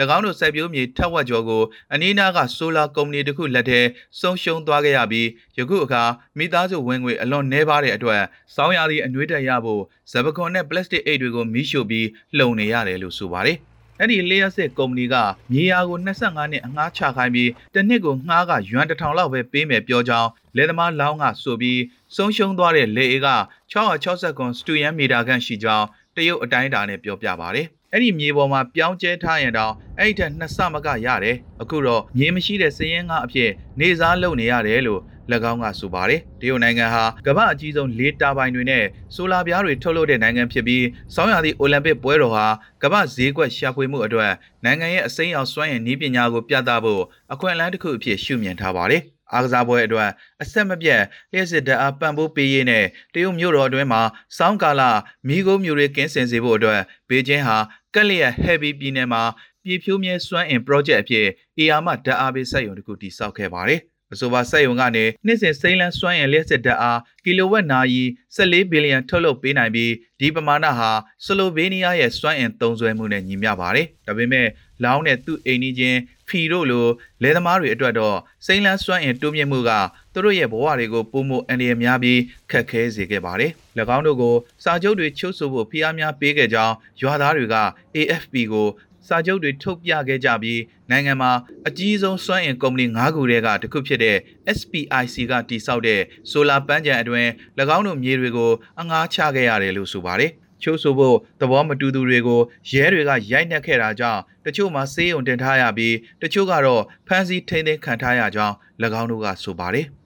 ၎င်းတို့စိုက်ပျိုးမြေထက်ဝက်ကျော်ကိုအနီးနားကဆိုလာကုမ္ပဏီတစ်ခုလက်ထဲဆုံးရှုံးသွားခဲ့ရပြီးယခုအခါမိသားစုဝင်ငွေအလွန်နှဲပါတဲ့အတွက်စောင်းရသည့်အနှွေးတက်ရဖို့ဇပခွန်နဲ့ပလတ်စတစ်အိတ်တွေကိုမီးရှို့ပြီးလှုံနေရတယ်လို့ဆိုပါတယ်။ အဲ့ဒီလျှက်စစ်ကုမ္ပဏီကမြေယာကို25နှစ်အငှားချခိုင်းပြီးတစ်နှစ်ကိုငှားကယွမ်တစ်ထောင်လောက်ပဲပေးမယ်ပြောကြောင်းလယ်သမားလောင်းကဆိုပြီးဆုံးရှုံးသွားတဲ့လေအေက660ကွန်စတူယန်မီတာခန့်ရှိကြောင်းတရုတ်အတိုင်းအတာနဲ့ပြောပြပါတယ်။ အဲ့ဒီမြေပေါ်မှာပြောင်းကျဲထားရင်တော့အဲ့ဒီထက်နှစ်ဆမကရတယ်။အခုတော့မြေမရှိတဲ့စည်ရင်ကအဖြစ်နေစားလုပ်နေရတယ်လို့၎င်းကဆိုပါတယ်။တရုတ်နိုင်ငံဟာကမ္ဘာအကြီးဆုံးလေတာပိုင်တွေနဲ့ဆိုလာပြားတွေထုတ်လုပ်တဲ့နိုင်ငံဖြစ်ပြီးဆောင်းရာသီအိုလံပစ်ပွဲတော်ဟာကမ္ဘာဈေးကွက်ရှာဖွေမှုအတွက်နိုင်ငံရဲ့အစိမ်းအောင်စွမ်းရည်နည်းပညာကိုပြသဖို့အခွင့်အလမ်းတစ်ခုအဖြစ်ရှုမြင်ထားပါတယ်။အားကစားပွဲအတွက်အဆက်မပြတ်လျှက်စစ်ဓာတ်အားပံ့ပိုးပေးရေးနဲ့တရုတ်မြို့တော်အတွင်းမှာစောင်းကာလမီးကုန်းမျိုးတွေကင်းစင်စေဖို့အတွက်ဘေကျင်းဟာ ကက်လျက် heavy ပြည်နယ်မှာပြည်ဖြိုးမြဲစွမ်းအင် project အဖြစ်အေယာမဓာတ်အားပေးစက်ရုံတစ်ခုတည်ဆောက်ခဲ့ပါတယ်။အဆိုပါစက်ရုံကနေနှစ်စဉ်စိမ့်လန်းစွမ်းအင်လျှက်စစ်ဓာတ်အားကီလိုဝက်နာရီ14ဘီလီယံထုတ်လုပ်ပေးနိုင်ပြီးဒီပမာဏဟာဆလိုဗေးနီးယားရဲ့စွမ်းအင်သုံးစွဲမှုနဲ့ညီမျှပါတယ်။ဒါပေမဲ့လောင်းတဲ့သူ့အိမ်နီးချင်းဖီတို့လိုလယ်သမားတွေအတွက်တော့စိမ့်လန်းစွမ်းအင်တိုးမြင့်မှုက သူတို့ရဲ့ဘဝတွေကိုပုံမှုအန္တရာယ်များပြီးခက်ခဲစေခဲ့ပါတယ်။၎င်းတို့ကိုစာချုပ်တွေချုပ်ဆိုဖို့ဖိအားများပေးခဲ့ကြောင်းရွာသားတွေက AFP ကိုစာချုပ်တွေထုတ်ပြခဲ့ကြပြီးနိုင်ငံမှာအကြီးဆုံးစွမ်းအင်ကုမ္ပဏီ၅ခုတည်းကတစ်ခုဖြစ်တဲ့ SPIC ကတည်ဆောက်တဲ့ဆိုလာပန်းခြံအတွင်း၎င်းတို့မြေတွေကိုအငှားချခဲ့ရတယ်လို့ဆိုပါတယ်။ချိုးဆိုဖို့သဘောမတူသူတွေကိုရဲတွေကရိုက်နှက်ခဲ့တာကြောင့်တချို့မှာဆေးရုံတင်ထားရပြီးတချို့ကတော့ဖမ်းဆီးထိန်းသိမ်းခံထားရကြောင်း၎င်းတို့ကဆိုပါတယ်။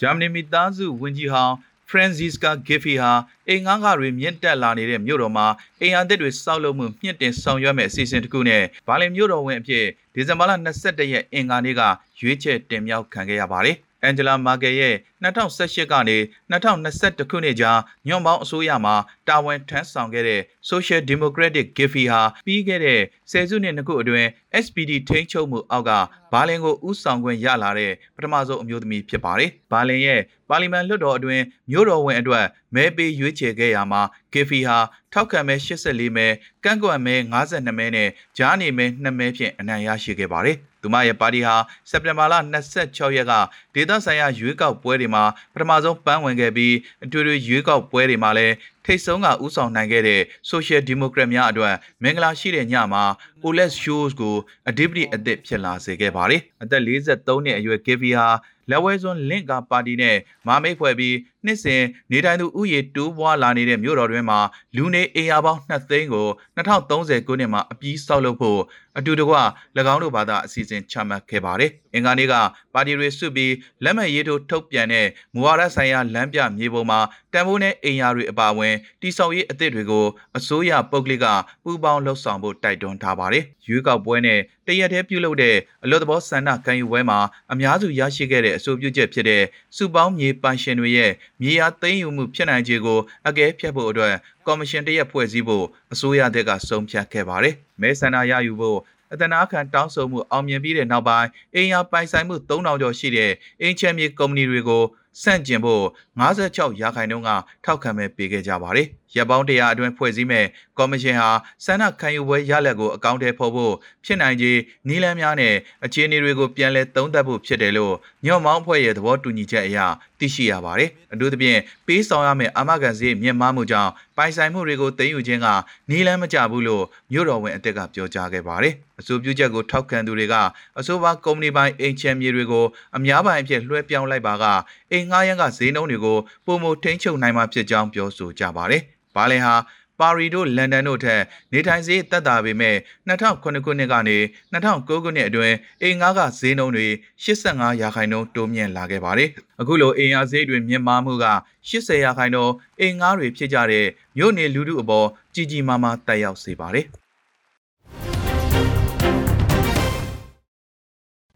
ဂျာမနီမိသားစုဝန်ကြီးဟောင်း Franziska Giffey ဟာအိမ်ငန်းကတွေမြင့်တက်လာနေတဲ့မြို့တော်မှာအိမ်အသစ်တွေစောက်လုပ်မှုမြင့်တင်ဆောင်ရွက်မဲ့အစီအစဉ်တစ်ခုနဲ့ဘာလင်မြို့တော်ဝင်အဖြစ်ဒီဇင်ဘာလ22ရက်အင်္ဂါနေ့ကရွေးချယ်တင်မြှောက်ခံခဲ့ရပါတယ်။ အန်ဂျလာမာကယ်ရဲ့2018ကနေ2021ခုနှစ်ကြားညွန့်ပေါင်းအစိုးရမှာတာဝန်ထမ်းဆောင်ခဲ့တဲ့ Social Democratic Giffey ဟာပြီးခဲ့တဲ့ဆယ်စုနှစ်နှစ်ခုအတွင်း SPD ထိန်းချုပ်မှုအောက်ကဘာလင်ကိုဥဆောင်ခွင့်ရလာတဲ့ပထမဆုံးအမျိုးသမီးဖြစ်ပါတယ်။ဘာလင်ရဲ့ပါလီမန်လွှတ်တော်အတွင်းမြို့တော်ဝင်အတွက်မဲပေးရွေးချယ်ခဲ့ရမှာ Giffey ဟာထောက်ခံမဲ84မဲကန့်ကွက်မဲ52မဲနဲ့ကြားနေမဲ2မဲဖြင့်အနိုင်ရရှိခဲ့ပါတယ်။ သူမရဲ့ပါတီဟာစက်တင်ဘာလ26ရက်ကဒေသဆိုင်ရာရွေးကောက်ပွဲတွေမှာပထမဆုံးပန်းဝင်ခဲ့ပြီးအထွေထွေရွေးကောက်ပွဲတွေမှာလည်းထိတ်ဆုံးကဥဆောင်နိုင်ခဲ့တဲ့ Social Democrat များအတွက်မင်္ဂလာရှိတဲ့ညမှာ Oles Shows ကိုအဓိပတိအသစ်ဖြစ်လာစေခဲ့ပါတယ်။အသက်43နှစ်အရွယ် Givi ဟာလက်ဝဲစွန်းလင့်ကာပါတီနဲ့မာမိတ်ဖွဲ့ပြီး နှစ်စဉ်နေထိုင်သူဥယေတိုးပွားလာနေတဲ့မြို့တော်တွင်မှာလူနေအေယာပေါင်း2သိန်းကို2030ခုနှစ်မှာအပြီးဆောက်လုပ်ဖို့အတူတကွ၎င်းတို့ဘာသာအစီအစဉ်ချမှတ်ခဲ့ပါတယ်။အင်္ဂါနေ့ကပါတီတွေစုပြီးလက်မှတ်ရေးထိုးထုတ်ပြန်တဲ့မူဝါဒဆိုင်ရာလမ်းပြမြေပုံမှာတန်ဖိုးနဲ့အိမ်ယာတွေအပါအဝင်တိစောက်ရေးအသစ်တွေကိုအစိုးရပုဂ္ဂလိကပူးပေါင်းလှုပ်ဆောင်ဖို့တိုက်တွန်းထားပါတယ်။ရွေးကောက်ပွဲနဲ့တရက်တည်းပြုလုပ်တဲ့အလွတ်သဘောဆန္ဒခံယူပွဲမှာအများစုရရှိခဲ့တဲ့အဆိုပြုချက်ဖြစ်တဲ့စုပေါင်းမြေပိုင်ရှင်တွေရဲ့မြေယာသိမ်းယူမှုဖြစ်နိုင်ခြေကိုအကဲဖြတ်ဖို့အတွက်ကော်မရှင်တရက်ဖွဲ့စည်းဖို့အစိုးရတက်ကဆုံးဖြတ်ခဲ့ပါတယ်။မဲဆန္ဒရယူဖို့အတနာခံတောင်းဆိုမှုအောင်မြင်ပြီးတဲ့နောက်ပိုင်းအိမ်ယာပိုင်ဆိုင်မှု3000ကျော်ရှိတဲ့အင်ချမ်မြေကုမ္ပဏီတွေကိုစန့်ကျင်ဖို့56ရာခိုင်နှုန်းကထောက်ခံမဲ့ပေးခဲ့ကြပါတယ်။ရပ်ပေါင်းတရားအတွင်းဖွဲ့စည်းမဲ့ကော်မရှင်ဟာဆန္ဒခံယူပွဲရလဒ်ကိုအကောင့်ထဲဖော်ဖို့ဖြစ်နိုင်ခြေနီးလန်းများနဲ့အခြေအနေတွေကိုပြန်လည်သုံးသပ်ဖို့ဖြစ်တယ်လို့ညော့မောင်းအဖွဲ့ရဲ့သဘောတူညီချက်အရသိရှိရပါတယ်။အထူးသဖြင့်ပေးဆောင်ရမယ့်အာမခံစည်းမြင့်မားမှုကြောင့်ပိုင်ဆိုင်မှုတွေကိုသိမ်းယူခြင်းကနီးလန်းမကျဘူးလို့မြို့တော်ဝင်အသက်ကပြောကြားခဲ့ပါတယ်။အဆိုပြုချက်ကိုထောက်ခံသူတွေကအဆိုပါကုမ္ပဏီပိုင်းအိမ်ချမ်းမြေတွေကိုအများပိုင်းအဖြစ်လွှဲပြောင်းလိုက်ပါကအိမ်ငှားရမ်းကဈေးနှုန်းတွေကိုပုံမထိန်းချုပ်နိုင်မှာဖြစ်ကြောင်းပြောဆိုကြပါတယ်။ ဘာလင်ဟာပါရီတို့လန်ဒန်တို့ထက်နေထိုင်စည်းတက်တာပေမဲ့2009ခုနှစ်ကနေ2009ခုနှစ်အတွင်းအိမ်ငါးကဈေးနှုန်းတွေ85ရာခိုင်နှုန်းတိုးမြင့်လာခဲ့ပါတယ်။အခုလိုအိမ်အားဈေးတွေမြင့်မားမှုက80ရာခိုင်နှုန်းအိမ်ငါးတွေဖြစ်ကြတဲ့မြို့နေလူထုအပေါ်ကြီးကြီးမားမားတက်ရောက်စေပါတယ်။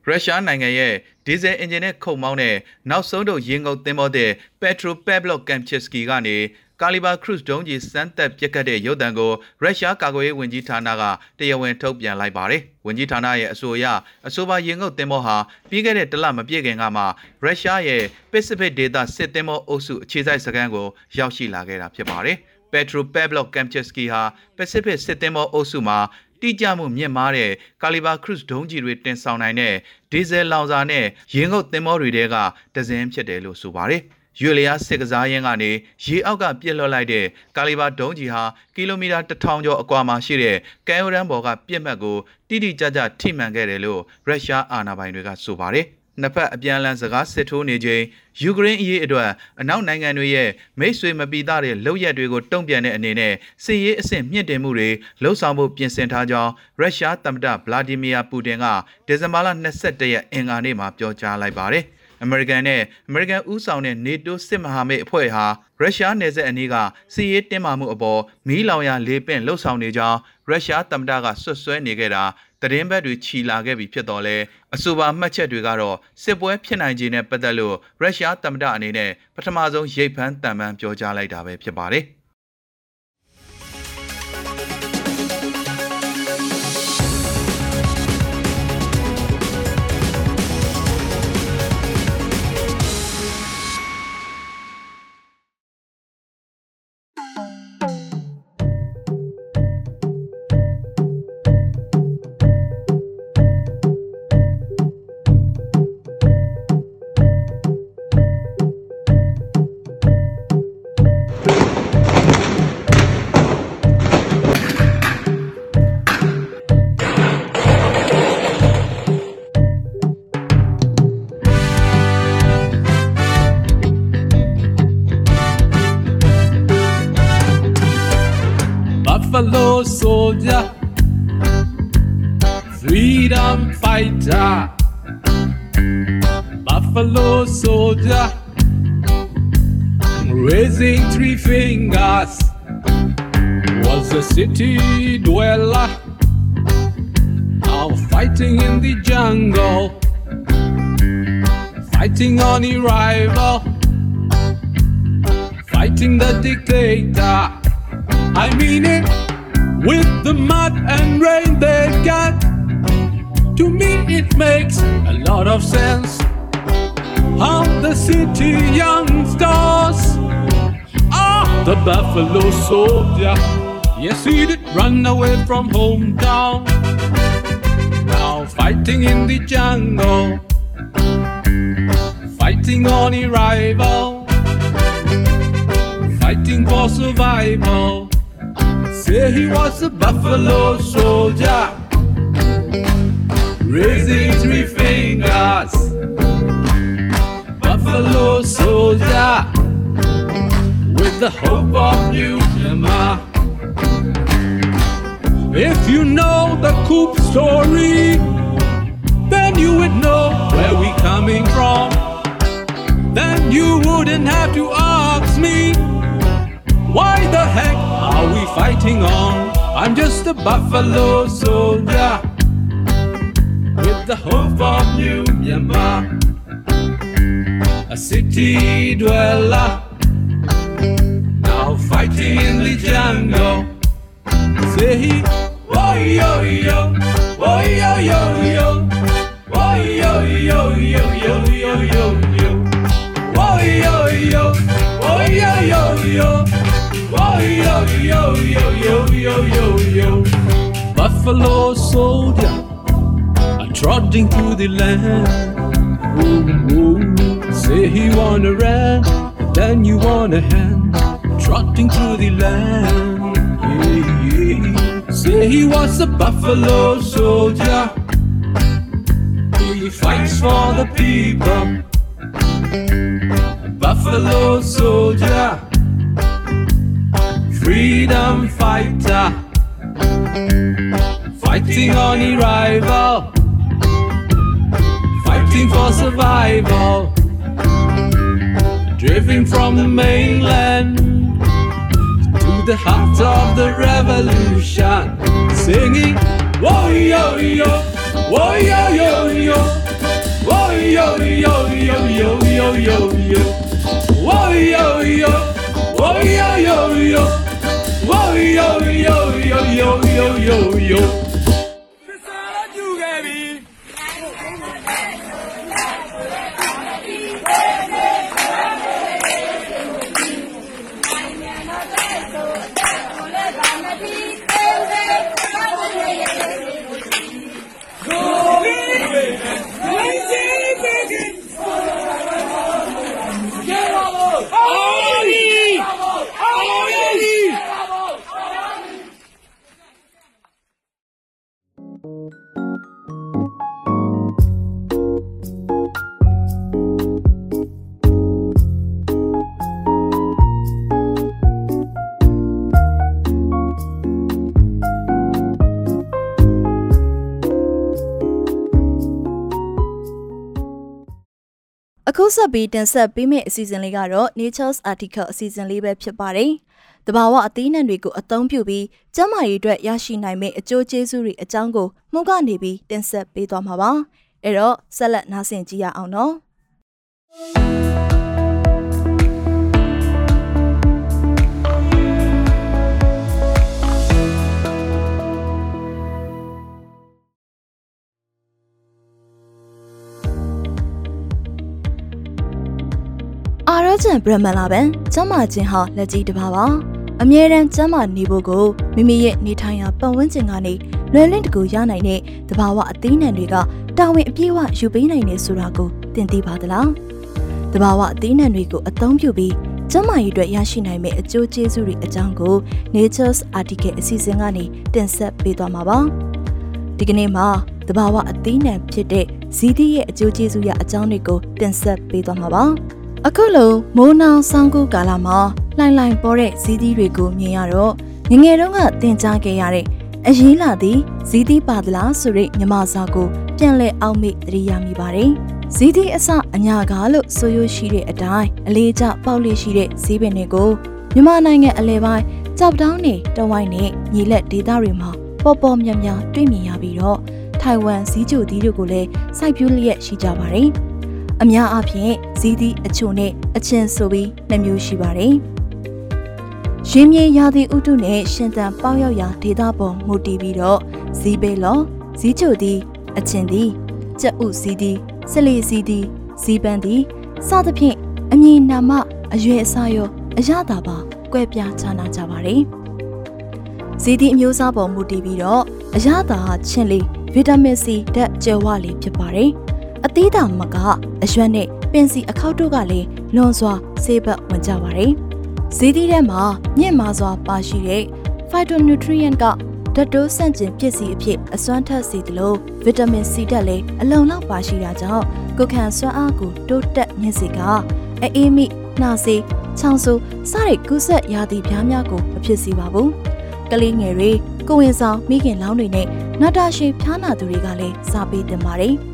ရုရှားနိုင်ငံရဲ့ဒီဇယ်အင်ဂျင်နဲ့ခုတ်မောင်းတဲ့နောက်ဆုံးတော့ရင်ငုတ်သင်္ဘောတဲ့ Petro Pavlov Kamchatsky ကနေ ကာလီဘာခရုစ်ဒုံးကြီးစမ်းသက်ပစ်ခတ်တဲ့ရုပ်သံကိုရုရှားကာကွယ်ရေးဝန်ကြီးဌာနကတရားဝင်ထုတ်ပြန်လိုက်ပါတယ်။ဝန်ကြီးဌာနရဲ့အဆိုအရအဆိုပါရင်ငုတ်သင်္ဘောဟာပြီးခဲ့တဲ့တလမပြည့်ခင်ကမှရုရှားရဲ့ Pacific ဒေသစစ်သင်္ဘောအုပ်စုအခြေစိုက်စခန်းကိုရောက်ရှိလာခဲ့တာဖြစ်ပါတယ်။ Petro Pavlov Kamchatsky ဟာ Pacific စစ်သင်္ဘောအုပ်စုမှာတိကျမှုမြင့်မားတဲ့ကာလီဘာခရုစ်ဒုံးကြီးတွေတင်ဆောင်နိုင်တဲ့ဒီဇယ်လောင်စာနဲ့ရင်းငုတ်သင်္ဘောတွေတဲကတစင်းဖြစ်တယ်လို့ဆိုပါတယ်။ ရွေလျားစစ်ကစားရင်းကနေရေအောက်ကပြစ်လွှတ်လိုက်တဲ့ကာလီဘာဒုံးကြီးဟာကီလိုမီတာ1000ကျော်အကွာမှာရှိတဲ့ကဲယိုရန်ဘော်ကပြစ်မှတ်ကိုတိတိကျကျထိမှန်ခဲ့တယ်လို့ရုရှားအာဏာပိုင်တွေကဆိုပါတယ်။နှစ်ဖက်အပြန်အလှန်စကားစစ်ထိုးနေချိန်ယူကရိန်းအရေးအတွက်အနောက်နိုင်ငံတွေရဲ့မိတ်ဆွေမပီသားတဲ့လုပ်ရက်တွေကိုတုံ့ပြန်တဲ့အနေနဲ့စစ်ရေးအဆင့်မြင့်တင်မှုတွေလှုံ့ဆော်မှုပြင်ဆင်ထားကြောင်းရုရှားသမ္မတဗလာဒီမီယာပူတင်ကဒီဇင်ဘာလ22ရက်အင်္ဂါနေ့မှာပြောကြားလိုက်ပါတယ်။ အမေရိကန်နဲ့အမေရိကန်ဦးဆောင်တဲ့ NATO စစ်မဟာမိတ်အဖွဲ့ဟာရုရှားနယ်စပ်အနီးကစစ်ရေးတင်းမာမှုအပေါ်မီးလောင်ရာလေပင့်လှုပ်ဆောင်နေကြောင်းရုရှားသမ္မတကဆွတ်ဆွဲနေခဲ့တာသတင်းဘက်တွေခြီလာခဲ့ပြီဖြစ်တော်လဲအဆိုပါမှတ်ချက်တွေကတော့စစ်ပွဲဖြစ်နိုင်ခြေနဲ့ပတ်သက်လို့ရုရှားသမ္မတအနေနဲ့ပထမဆုံးရိတ်ဖမ်းတံပန်းပြောကြားလိုက်တာပဲဖြစ်ပါတယ်။ Buffalo soldier, freedom fighter. Buffalo soldier, raising three fingers, was a city dweller. Now fighting in the jungle, fighting on a rival, fighting the dictator. I mean it with the mud and rain they got. To me, it makes a lot of sense. How the city youngsters are the Buffalo Soldier. Yes, he did run away from hometown. Now fighting in the jungle, fighting on a rival, fighting for survival. Say he was a buffalo soldier, raising three fingers. Buffalo soldier, with the hope of new Myanmar. If you know the Coop story, then you would know where we coming from. Then you wouldn't have to ask me. Why the heck are we fighting on? I'm just a buffalo soldier with the hope of New Myanmar, a city dweller now fighting in the jungle. Say whoa oh, yo yo, yo, yo. Buffalo soldier, I'm trotting through the land. Ooh, ooh. Say he want a rat, then you want a hand. Trotting through the land. Yeah, yeah. Say he was a buffalo soldier. He fights for the people. Buffalo soldier freedom fighter, fighting on a rival, fighting for survival, driven from the mainland to the heart of the revolution, singing, whoa yo yo, whoa yo yo yo, whoa yo yo yo yo yo yo yo, whoa yo yo, whoa yo yo yo. Whoa, yo, yo, yo, yo, yo, yo, yo. အခုဆက်ပြီးတင်ဆက်ပေးမယ့်အစီအစဉ်လေးကတော့ Nature's Article အစီအစဉ်လေးပဲဖြစ်ပါတယ်။တဘာဝအသီးနှံတွေကိုအသုံးပြုပြီးကျန်းမာရေးအတွက်ရရှိနိုင်မယ့်အကျိုးကျေးဇူးတွေအကြောင်းကိုမှုကနေပြီးတင်ဆက်ပေးသွားမှာပါ။အဲ့တော့ဆက်လက်နားဆင်ကြည့်ရအောင်နော်။။ ရဂျန်ဘရမလာပန်ကျမချင်းဟာလက်ကြီးတစ်ပါးပါ။အမြဲတမ်းကျမနေဖို့ကိုမိမိရဲ့နေထိုင်ရာပတ်ဝန်းကျင်ကနေလွယ်လင့်တကူရနိုင်တဲ့တဘာဝအသီးနှံတွေကတာဝန်အပြည့်အဝယူပေးနိုင်နေဆိုတာကိုသင်သိပါသလား။တဘာဝအသီးနှံတွေကိုအသုံးပြုပြီးကျမကြီးအတွက်ရရှိနိုင်မယ့်အကျိုးကျေးဇူးတွေအကြောင်းကို Nature's Article အစီအစဉ်ကနေတင်ဆက်ပေးသွားမှာပါ။ဒီကနေ့မှာတဘာဝအသီးနှံဖြစ်တဲ့ဇီတိရဲ့အကျိုးကျေးဇူးရအကြောင်းတွေကိုတင်ဆက်ပေးသွားမှာပါ။ အခုလိုမိုးနောင်ဆောင်းကူကာလမှာလှိုင်လှိုင်ပေါ်တဲ့ဇီးသီးတွေကိုမြင်ရတော့ငငယ်တုန်းကသင်ကြားခဲ့ရတဲ့အရေးလာသည့်ဇီးသီးပါသလားဆိုတဲ့မြမစာကိုပြန်လဲအောင်မေ့တရိယာမိပါတယ်။ဇီးသီးအစအညာကားလို့ဆိုရရှိတဲ့အတိုင်းအလေးကျပေါက်လေးရှိတဲ့ဇီးပင်တွေကိုမြန်မာနိုင်ငံအလဲပိုင်းကြောက်တောင်းနေတဝိုင်းနဲ့ညီလက်ဒေသတွေမှာပေါ်ပေါ်မြများတွေ့မြင်ရပြီးတော့ထိုင်ဝမ်ဇီးကျိုသီးတို့ကိုလည်းစိုက်ပျိုးလျက်ရှိကြပါတယ်။ အများအားဖြင့်ဇီးသီးအချိုနဲ့အချင်းဆိုပြီးနှစ်မျိုးရှိပါတယ်။ရင်းမြေရာသီဥတုနဲ့ရှင်သန်ပေါက်ရောက်ရာဒေသပေါ်မူတည်ပြီးတော့ဇီးပဲလောဇီးချိုသီးအချင်းသီးကြက်ဥဇီးသီးဆလီဇီးသီးဇီးပန်းသီးစသဖြင့်အမည်နာမအရွယ်အစားရောအရသာပါကွဲပြားခြားနာကြပါတယ်။ဇီးသီးအမျိုးအစားပေါ်မူတည်ပြီးတော့အရသာချင်းလေးဗီတာမင်စီဓာတ်ကြွယ်ဝလေးဖြစ်ပါတယ်။ အသီးသာမကအရွက်နဲ့ပင်စီအခောက်တို့ကလည်းလွန်စွာဆေးဘက်ဝင်ကြပါတယ်။ဇီးသီးထဲမှာမြင့်မာစွာပါရှိတဲ့ phytonutrient ကဓာတ်တိုးဆန့်ကျင်ပစ္စည်းအဖြစ်အစွမ်းထက်စေသလိုဗီတာမင်စီဓာတ်လည်းအလုံလောက်ပါရှိတာကြောင့်ကိုယ်ခံစွမ်းအားကိုတိုးတက်မြင့်စေကအအေးမိနှာစေးချောင်းဆိုးစတဲ့ကုသရာသီပြားများကိုမဖြစ်စေပါဘူး။ကလေးငယ်တွေကိုဝင်ဆောင်မိခင်လောင်းတွေနဲ့နတာရှည်ဖျားနာသူတွေကလည်းစားပေးတင်ပါတယ်။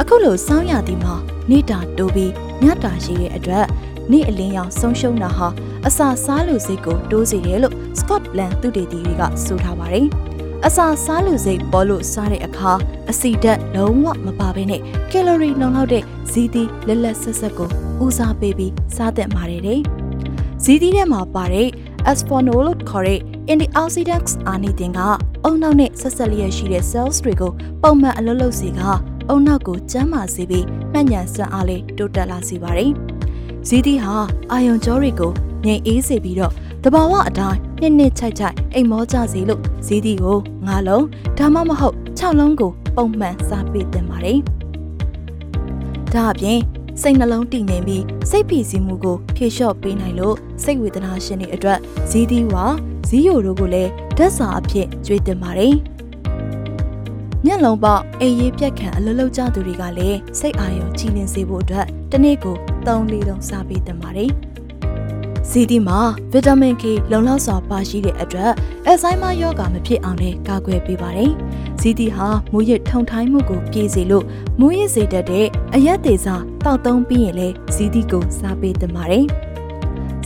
အခုလိုစောင်းရသည်မှာနေတာတိုးပြီးညတာရှိတဲ့အတွက်နေ့အလင်းရောင်ဆုံးရှုံးတာဟာအစာစားလူစိတ်ကိုတိုးစေတယ်လို့ Scotland သုတေသီတွေကဆိုထားပါတယ်။အစာစားလူစိတ်ပေါ်လို့စားတဲ့အခါအဆီဓာတ်လုံးဝမပါဘဲနဲ့ကယ်လိုရီလုံလောက်တဲ့ဇီးသီးလက်လက်ဆက်ဆက်ကိုဦးစားပေးပြီးစားသင့်ပါတယ်တဲ့။ဇီးသီးထဲမှာပါတဲ့ asphonol လို့ခေါ်တဲ့ antioxidants အာနိသင်ကအုံနောက်နဲ့ဆက်ဆက်လျက်ရှိတဲ့ cells တွေကိုပုံမှန်အလုပ်လုပ်စေက အုံနောက်ကိုကျန်းမာစေပြီးမှတ်ဉာဏ်စွမ်းအားလေးတိုးတက်လာစေပါတယ်။ဇီးသီးဟာအာယုံကြောတွေကိုငြိမ်အေးစေပြီးတော့တဘာဝအတိုင်းနှစ်နှစ်ချိုက်ချိုက်အိမ်မောကြစေလို့ဇီးသီးကို၅လုံးဒါမှမဟုတ်6လုံးကိုပုံမှန်စားပေးတင်ပါတယ်။ဒါအပြင်စိတ်နှလုံးတည်ငြိမ်ပြီးစိတ်ဖိစီးမှုကိုဖြေလျှော့ပေးနိုင်လို့စိတ်ဝေဒနာရှင်တွေအတွက်ဇီးသီးဝါဇီးယိုတို့ကိုလည်းဓာတ်စာအဖြစ်ကျွေးတင်ပါတယ်။ မျက်လုံးပေါက်အေးရေးပြက်ခံအလလုံးကြသူတွေကလည်းစိတ်အာရုံကြည်လင်စေဖို့အတွက်တစ်နေ့ကို3-4လုံးစားပေးတင်ပါတယ်။ဇီတီမှာဗီတာမင် K လုံလောက်စွာပါရှိတဲ့အတွက်အယ်ဇိုင်းမာယောဂါမဖြစ်အောင်လည်းကာကွယ်ပေးပါတယ်။ဇီတီဟာမူရစ်ထုံထိုင်းမှုကိုပြေစေလို့မူရစ်စေတတ်တဲ့အရက်သေးစားတောက်သုံးပြီးရင်လည်းဇီတီကိုစားပေးသင့်ပါတယ်။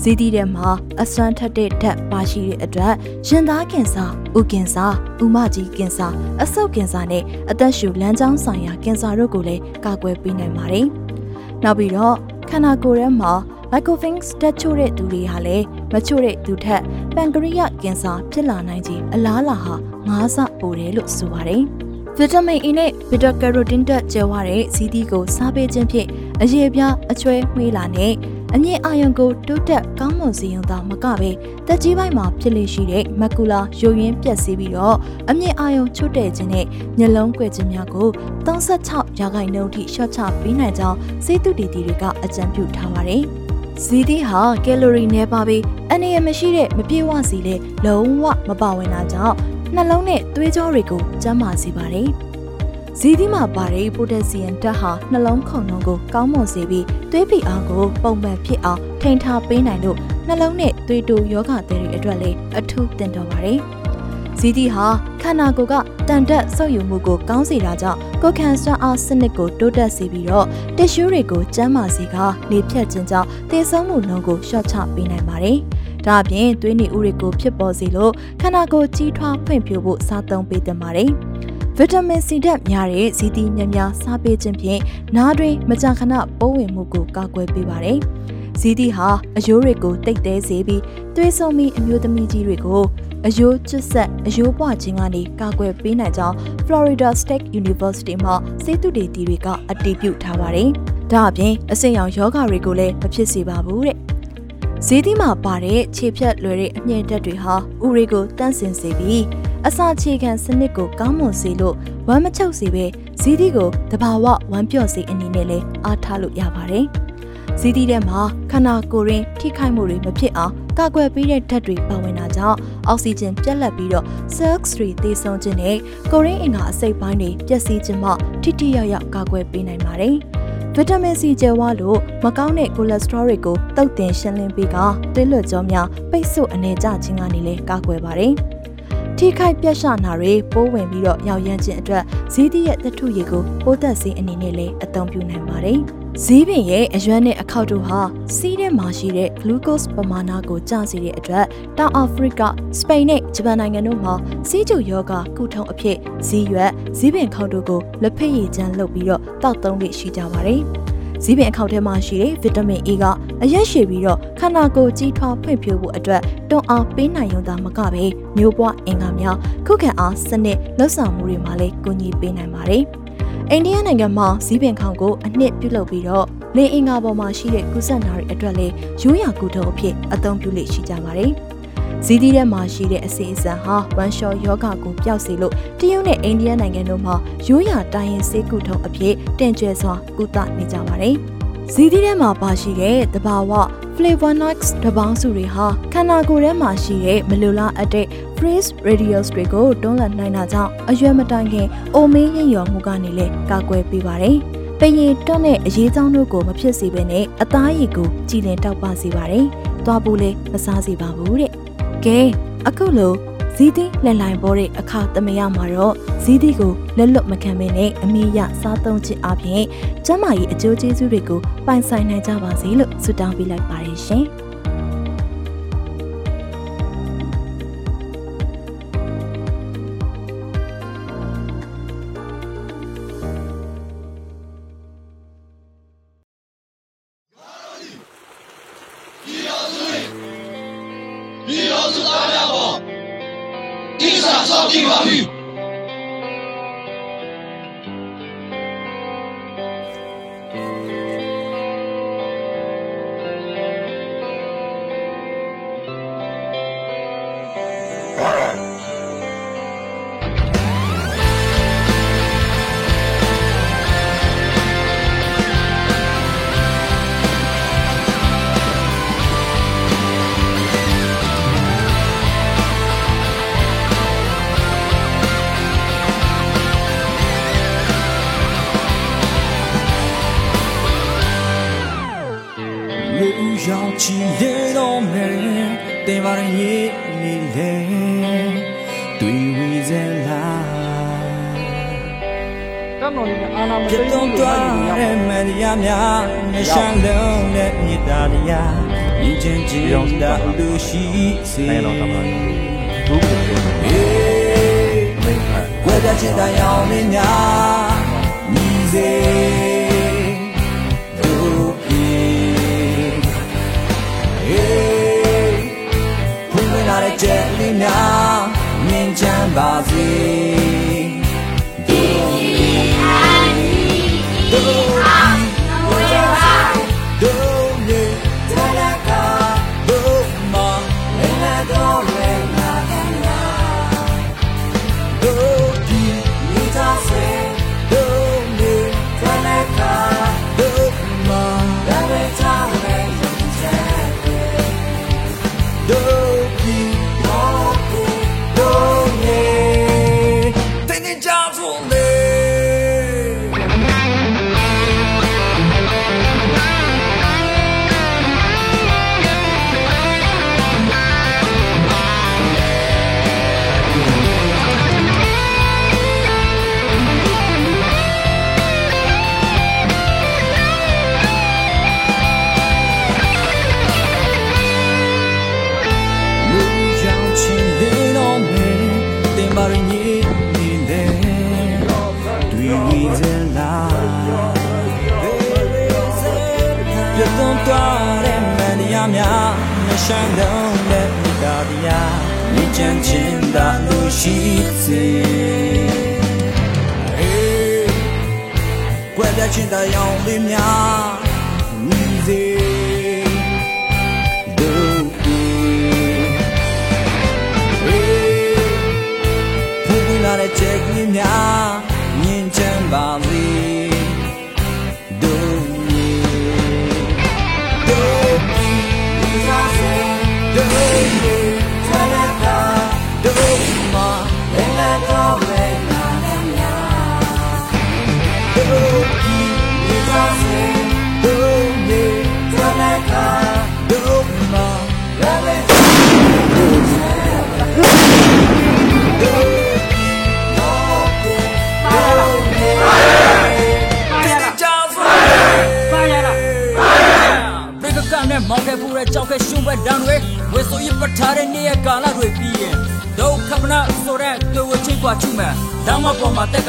ဇီတီထဲမှာအစွမ်းထက်တဲ့ဓာတ်ပါရှိတဲ့အတွက်ရင်သားကင်ဆာ၊ဥကင်ဆာ၊ဥမကြီးကင်ဆာ၊အဆုတ်ကင်ဆာနဲ့အသက်ရှူလမ်းကြောင်းဆိုင်ရာကင်ဆာတို့ကိုလည်းကာကွယ်ပေးနိုင်ပါတယ်။နောက်ပြီးတော့ခန္ဓာကိုယ်ထဲမှာ Lycophanes တက်ချို့တဲ့သူတွေဟာလည်းမချို့တဲ့သူထက်ပန်ကရိယကင်ဆာဖြစ်လာနိုင်ခြင်းအလားလာဟာ၅ဆပိုတယ်လို့ဆိုပါတယ်။ဗီတာမင် E နဲ့ဘီတာကရိုတင်တက်ကျဲဝတဲ့ဇီးသီးကိုစားပေးခြင်းဖြင့်အရေပြားအချွဲမှွေးလာနဲ့ အမြင့်အာရုံကိုတိုးတက်ကောင်းမွန်စေရုံသာမကပဲတက်ကြီးပိုင်းမှာဖြစ်လေရှိတဲ့မကူလာယိုရင်းပြက်စီးပြီးတော့အမြင့်အာရုံချွတ်တဲ့ခြင်းနဲ့မျက်လုံးကွယ်ခြင်းများကို36ရာခိုင်နှုန်းထိရှော့ချပေးနိုင်ကြောင်းစေတုတီတီတွေကအကြံပြုထားပါတယ်။ဇီတိဟာကယ်လိုရီနည်းပါပြီးအနေရမရှိတဲ့မပြေဝစီလေလုံးဝမပါဝင်တာကြောင့်နှလုံးနဲ့သွေးကြောတွေကိုကျန်းမာစေပါတယ်။ ဇီးသီးမှာပါတဲ့ပိုတက်ဆီယမ်ဓာတ်ဟာနှလုံးခုန်နှုန်းကိုကောင်းမွန်စေပြီးသွေးဖိအားကိုပုံမှန်ဖြစ်အောင်ထိန်းထားပေးနိုင်လို့နှလုံးနဲ့သွေးတိုးယောဂသည်တွေအတွက်လည်းအထူးတင်တော်ပါတယ်။ဇီးသီးဟာခန္ဓာကိုယ်ကတန်တက်ဆုပ်ယူမှုကိုကောင်းစေတာကြောင့်ကိုယ်ခံစွမ်းအားစနစ်ကိုတိုးတက်စေပြီးတော့တစ်ရှူးတွေကိုကျန်းမာစေကလေဖြတ်ခြင်းကြောင့်သေဆုံးမှုနှုန်းကိုလျှော့ချပေးနိုင်ပါတယ်။ဒါအပြင်သွေးနေဥတွေကိုဖြစ်ပေါ်စေလို့ခန္ဓာကိုယ်ကြီးထွားဖွံ့ဖြိုးဖို့စားသုံးပေးသင့်ပါတယ်။ ဗီတာမင်စီဓာတ်များတဲ့ဇီတိများများစားပေးခြင်းဖြင့်နားတွင်မကြာခဏပိုးဝင်မှုကိုကာကွယ်ပေးပါတယ်။ဇီတိဟာအယိုးတွေကိုတိတ်သေးစေပြီးသွေးဆုံမီအမျိုးသမီးကြီးတွေကိုအယိုးကျစ်ဆက်အယိုးပွားခြင်းကနေကာကွယ်ပေးနိုင်ကြောင်း Florida State University မှာစေတုတေတီတွေကအတည်ပြုထားပါတယ်။ဒါအပြင်အစိမ်းရောင်ယောဂတွေကိုလည်းမဖြစ်စေပါဘူးတဲ့။ဈေးသီးမှာပါတဲ့ခြေဖြတ်လွယ်တဲ့အမြင့်တက်တွေဟာဥရိကိုတန့်စင်စေပြီး အစာခြေခံစနစ်ကိုကောင်းမွန်စေလို့ဝမ်းမချုပ်စေပဲဈေးသီးကိုတဘာဝဝမ်းပြော့စေအနေနဲ့လည်းအားထားလို့ရပါတယ်။ဇီးသီးထဲမှာခန္ဓာကိုယ်ရင်းထိခိုက်မှုတွေမဖြစ်အောင်ကာကွယ်ပေးတဲ့ဓာတ်တွေပါဝင်တာကြောင့်အောက်ဆီဂျင်ပြတ်လတ်ပြီးတော့ cells တွေသေဆုံးခြင်းနဲ့ကိုရင်းအင်္ဂါအစိတ်ပိုင်းတွေပျက်စီးခြင်းမှထိထိရောက်ရောက်ကာကွယ်ပေးနိုင်ပါတယ်။ဗီတာမင်စီကျယ်ဝလို့မကောင်းတဲ့ကိုလက်စထရောတွေကိုတုတ်တင်ရှင်းလင်းပေးကသွေးလွှတ်ကြောများပိတ်ဆို့အနေကျခြင်းကနေလည်းကာကွယ်ပါတယ်။ ထိခိုက်ပြတ်ရှနာတွေပိုးဝင်ပြီးတော့ရောက်ရမ်းခြင်းအတွက်ဇီးသီးရဲ့တထုရည်ကိုပိုးသက်စေးအနေနဲ့လည်းအသုံးပြုနိုင်ပါတယ်။ဈေးပင်ရဲ့အရွက်နဲ့အခောက်တို့ဟာစီးထဲမှာရှိတဲ့ glucose ပမာဏကိုကျစေတဲ့အတွက်တောင်အာဖရိက၊စပိန်နဲ့ဂျပန်နိုင်ငံတို့မှာစီးကျူယောဂကုထုံအဖြစ်ဈေးရွက်ဈေးပင်ခောက်တို့ကိုလက်ဖက်ရည်ချမ်းလုပ်ပြီးတော့တောက်သုံးလေးရှိကြပါတယ်။ဈေးပင်အခောက်ထဲမှာရှိတဲ့ဗီတာမင် A က အရက်ရှည်ပြီးတော့ခန္ဓာကိုယ်ကြီးထွားဖွံ့ဖြိုးဖို့အတွက်တွန်းအားပေးနိုင်ရုံသာမကပဲမျိုးပွားအင်္ဂါများခုခံအားစနစ်လှုပ်ဆောင်မှုတွေမှာလည်းကူညီပေးနိုင်ပါတယ်။အိန္ဒိယနိုင်ငံမှာဇီးပင်ခေါင်ကိုအနှစ်ပြုလုပ်ပြီးတော့လေအင်္ဂါပေါ်မှာရှိတဲ့ကုသနာတွေအတွက်လည်းရိုးရာကုထုံအဖြစ်အသုံးပြုလေ့ရှိကြပါတယ်။ဇီးသီးထဲမှာရှိတဲ့အစီအစံဟာဝမ်ရှော့ယောဂကိုပျောက်စေလို့တရုတ်နဲ့အိန္ဒိယနိုင်ငံတို့မှာရိုးရာတိုင်းရင်ဆေးကုထုံအဖြစ်တင်ကျဲစွာကုသနေကြပါတယ်။ ဇီးသီးထဲမှာပါရှိတဲ့တဘာဝ flavonoids တပေါင်းစုတွေဟာခန္ဓာကိုယ်ထဲမှာရှိတဲ့မလိုလားအပ်တဲ့ freeze radius တွေကိုတွန်းလှန်နိုင်တာကြောင့်အရွယ်မတိုင်ခင်အိုမင်းရင်ရော်မှုကနေလည်းကာကွယ်ပေးပါတယ်။ပရင်တွန်းတဲ့အရေးကြောင်းတို့ကိုမဖြစ်စေဘဲနဲ့အသားရည်ကိုကြည်လင်တောက်ပစေပါတယ်။သွားဖို့လည်းမစားစေပါဘူးတဲ့။ကဲအခုလို့ ဇီးသီးလက်လိုင်ပေါ်တဲ့အခါသမယမှာတော့ဇီးသီးကိုလက်လွတ်မခံမနဲ့အမိရစားသုံးခြင်းအပြင်ကျန်းမာရေးအကျိုးကျေးဇူးတွေကိုပိုင်ဆိုင်နိုင်ကြပါစေလို့ဆုတောင်းပေးလိုက်ပါတယ်ရှင်။တင်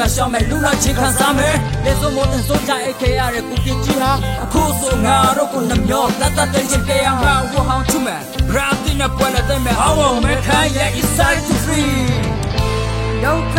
က်ကရှောင်းမယ်လူနာချင်းခံစားမယ်လက်စုံမို့တင်စိုးချအိတ်ခဲရတဲ့ကုပြကြီးဟာအခုဆိုငါတို့ကိုနှမျောတတ်တတ်တဲ့ချစ်ကြရမှာဝဟောင်းချူမယ်ရာတင်နဲ့ပွဲလက်တဲ့မဲ့အဝေါ်မဲ့ခိုင်းရဲ့ inside to free ဒုက္ခ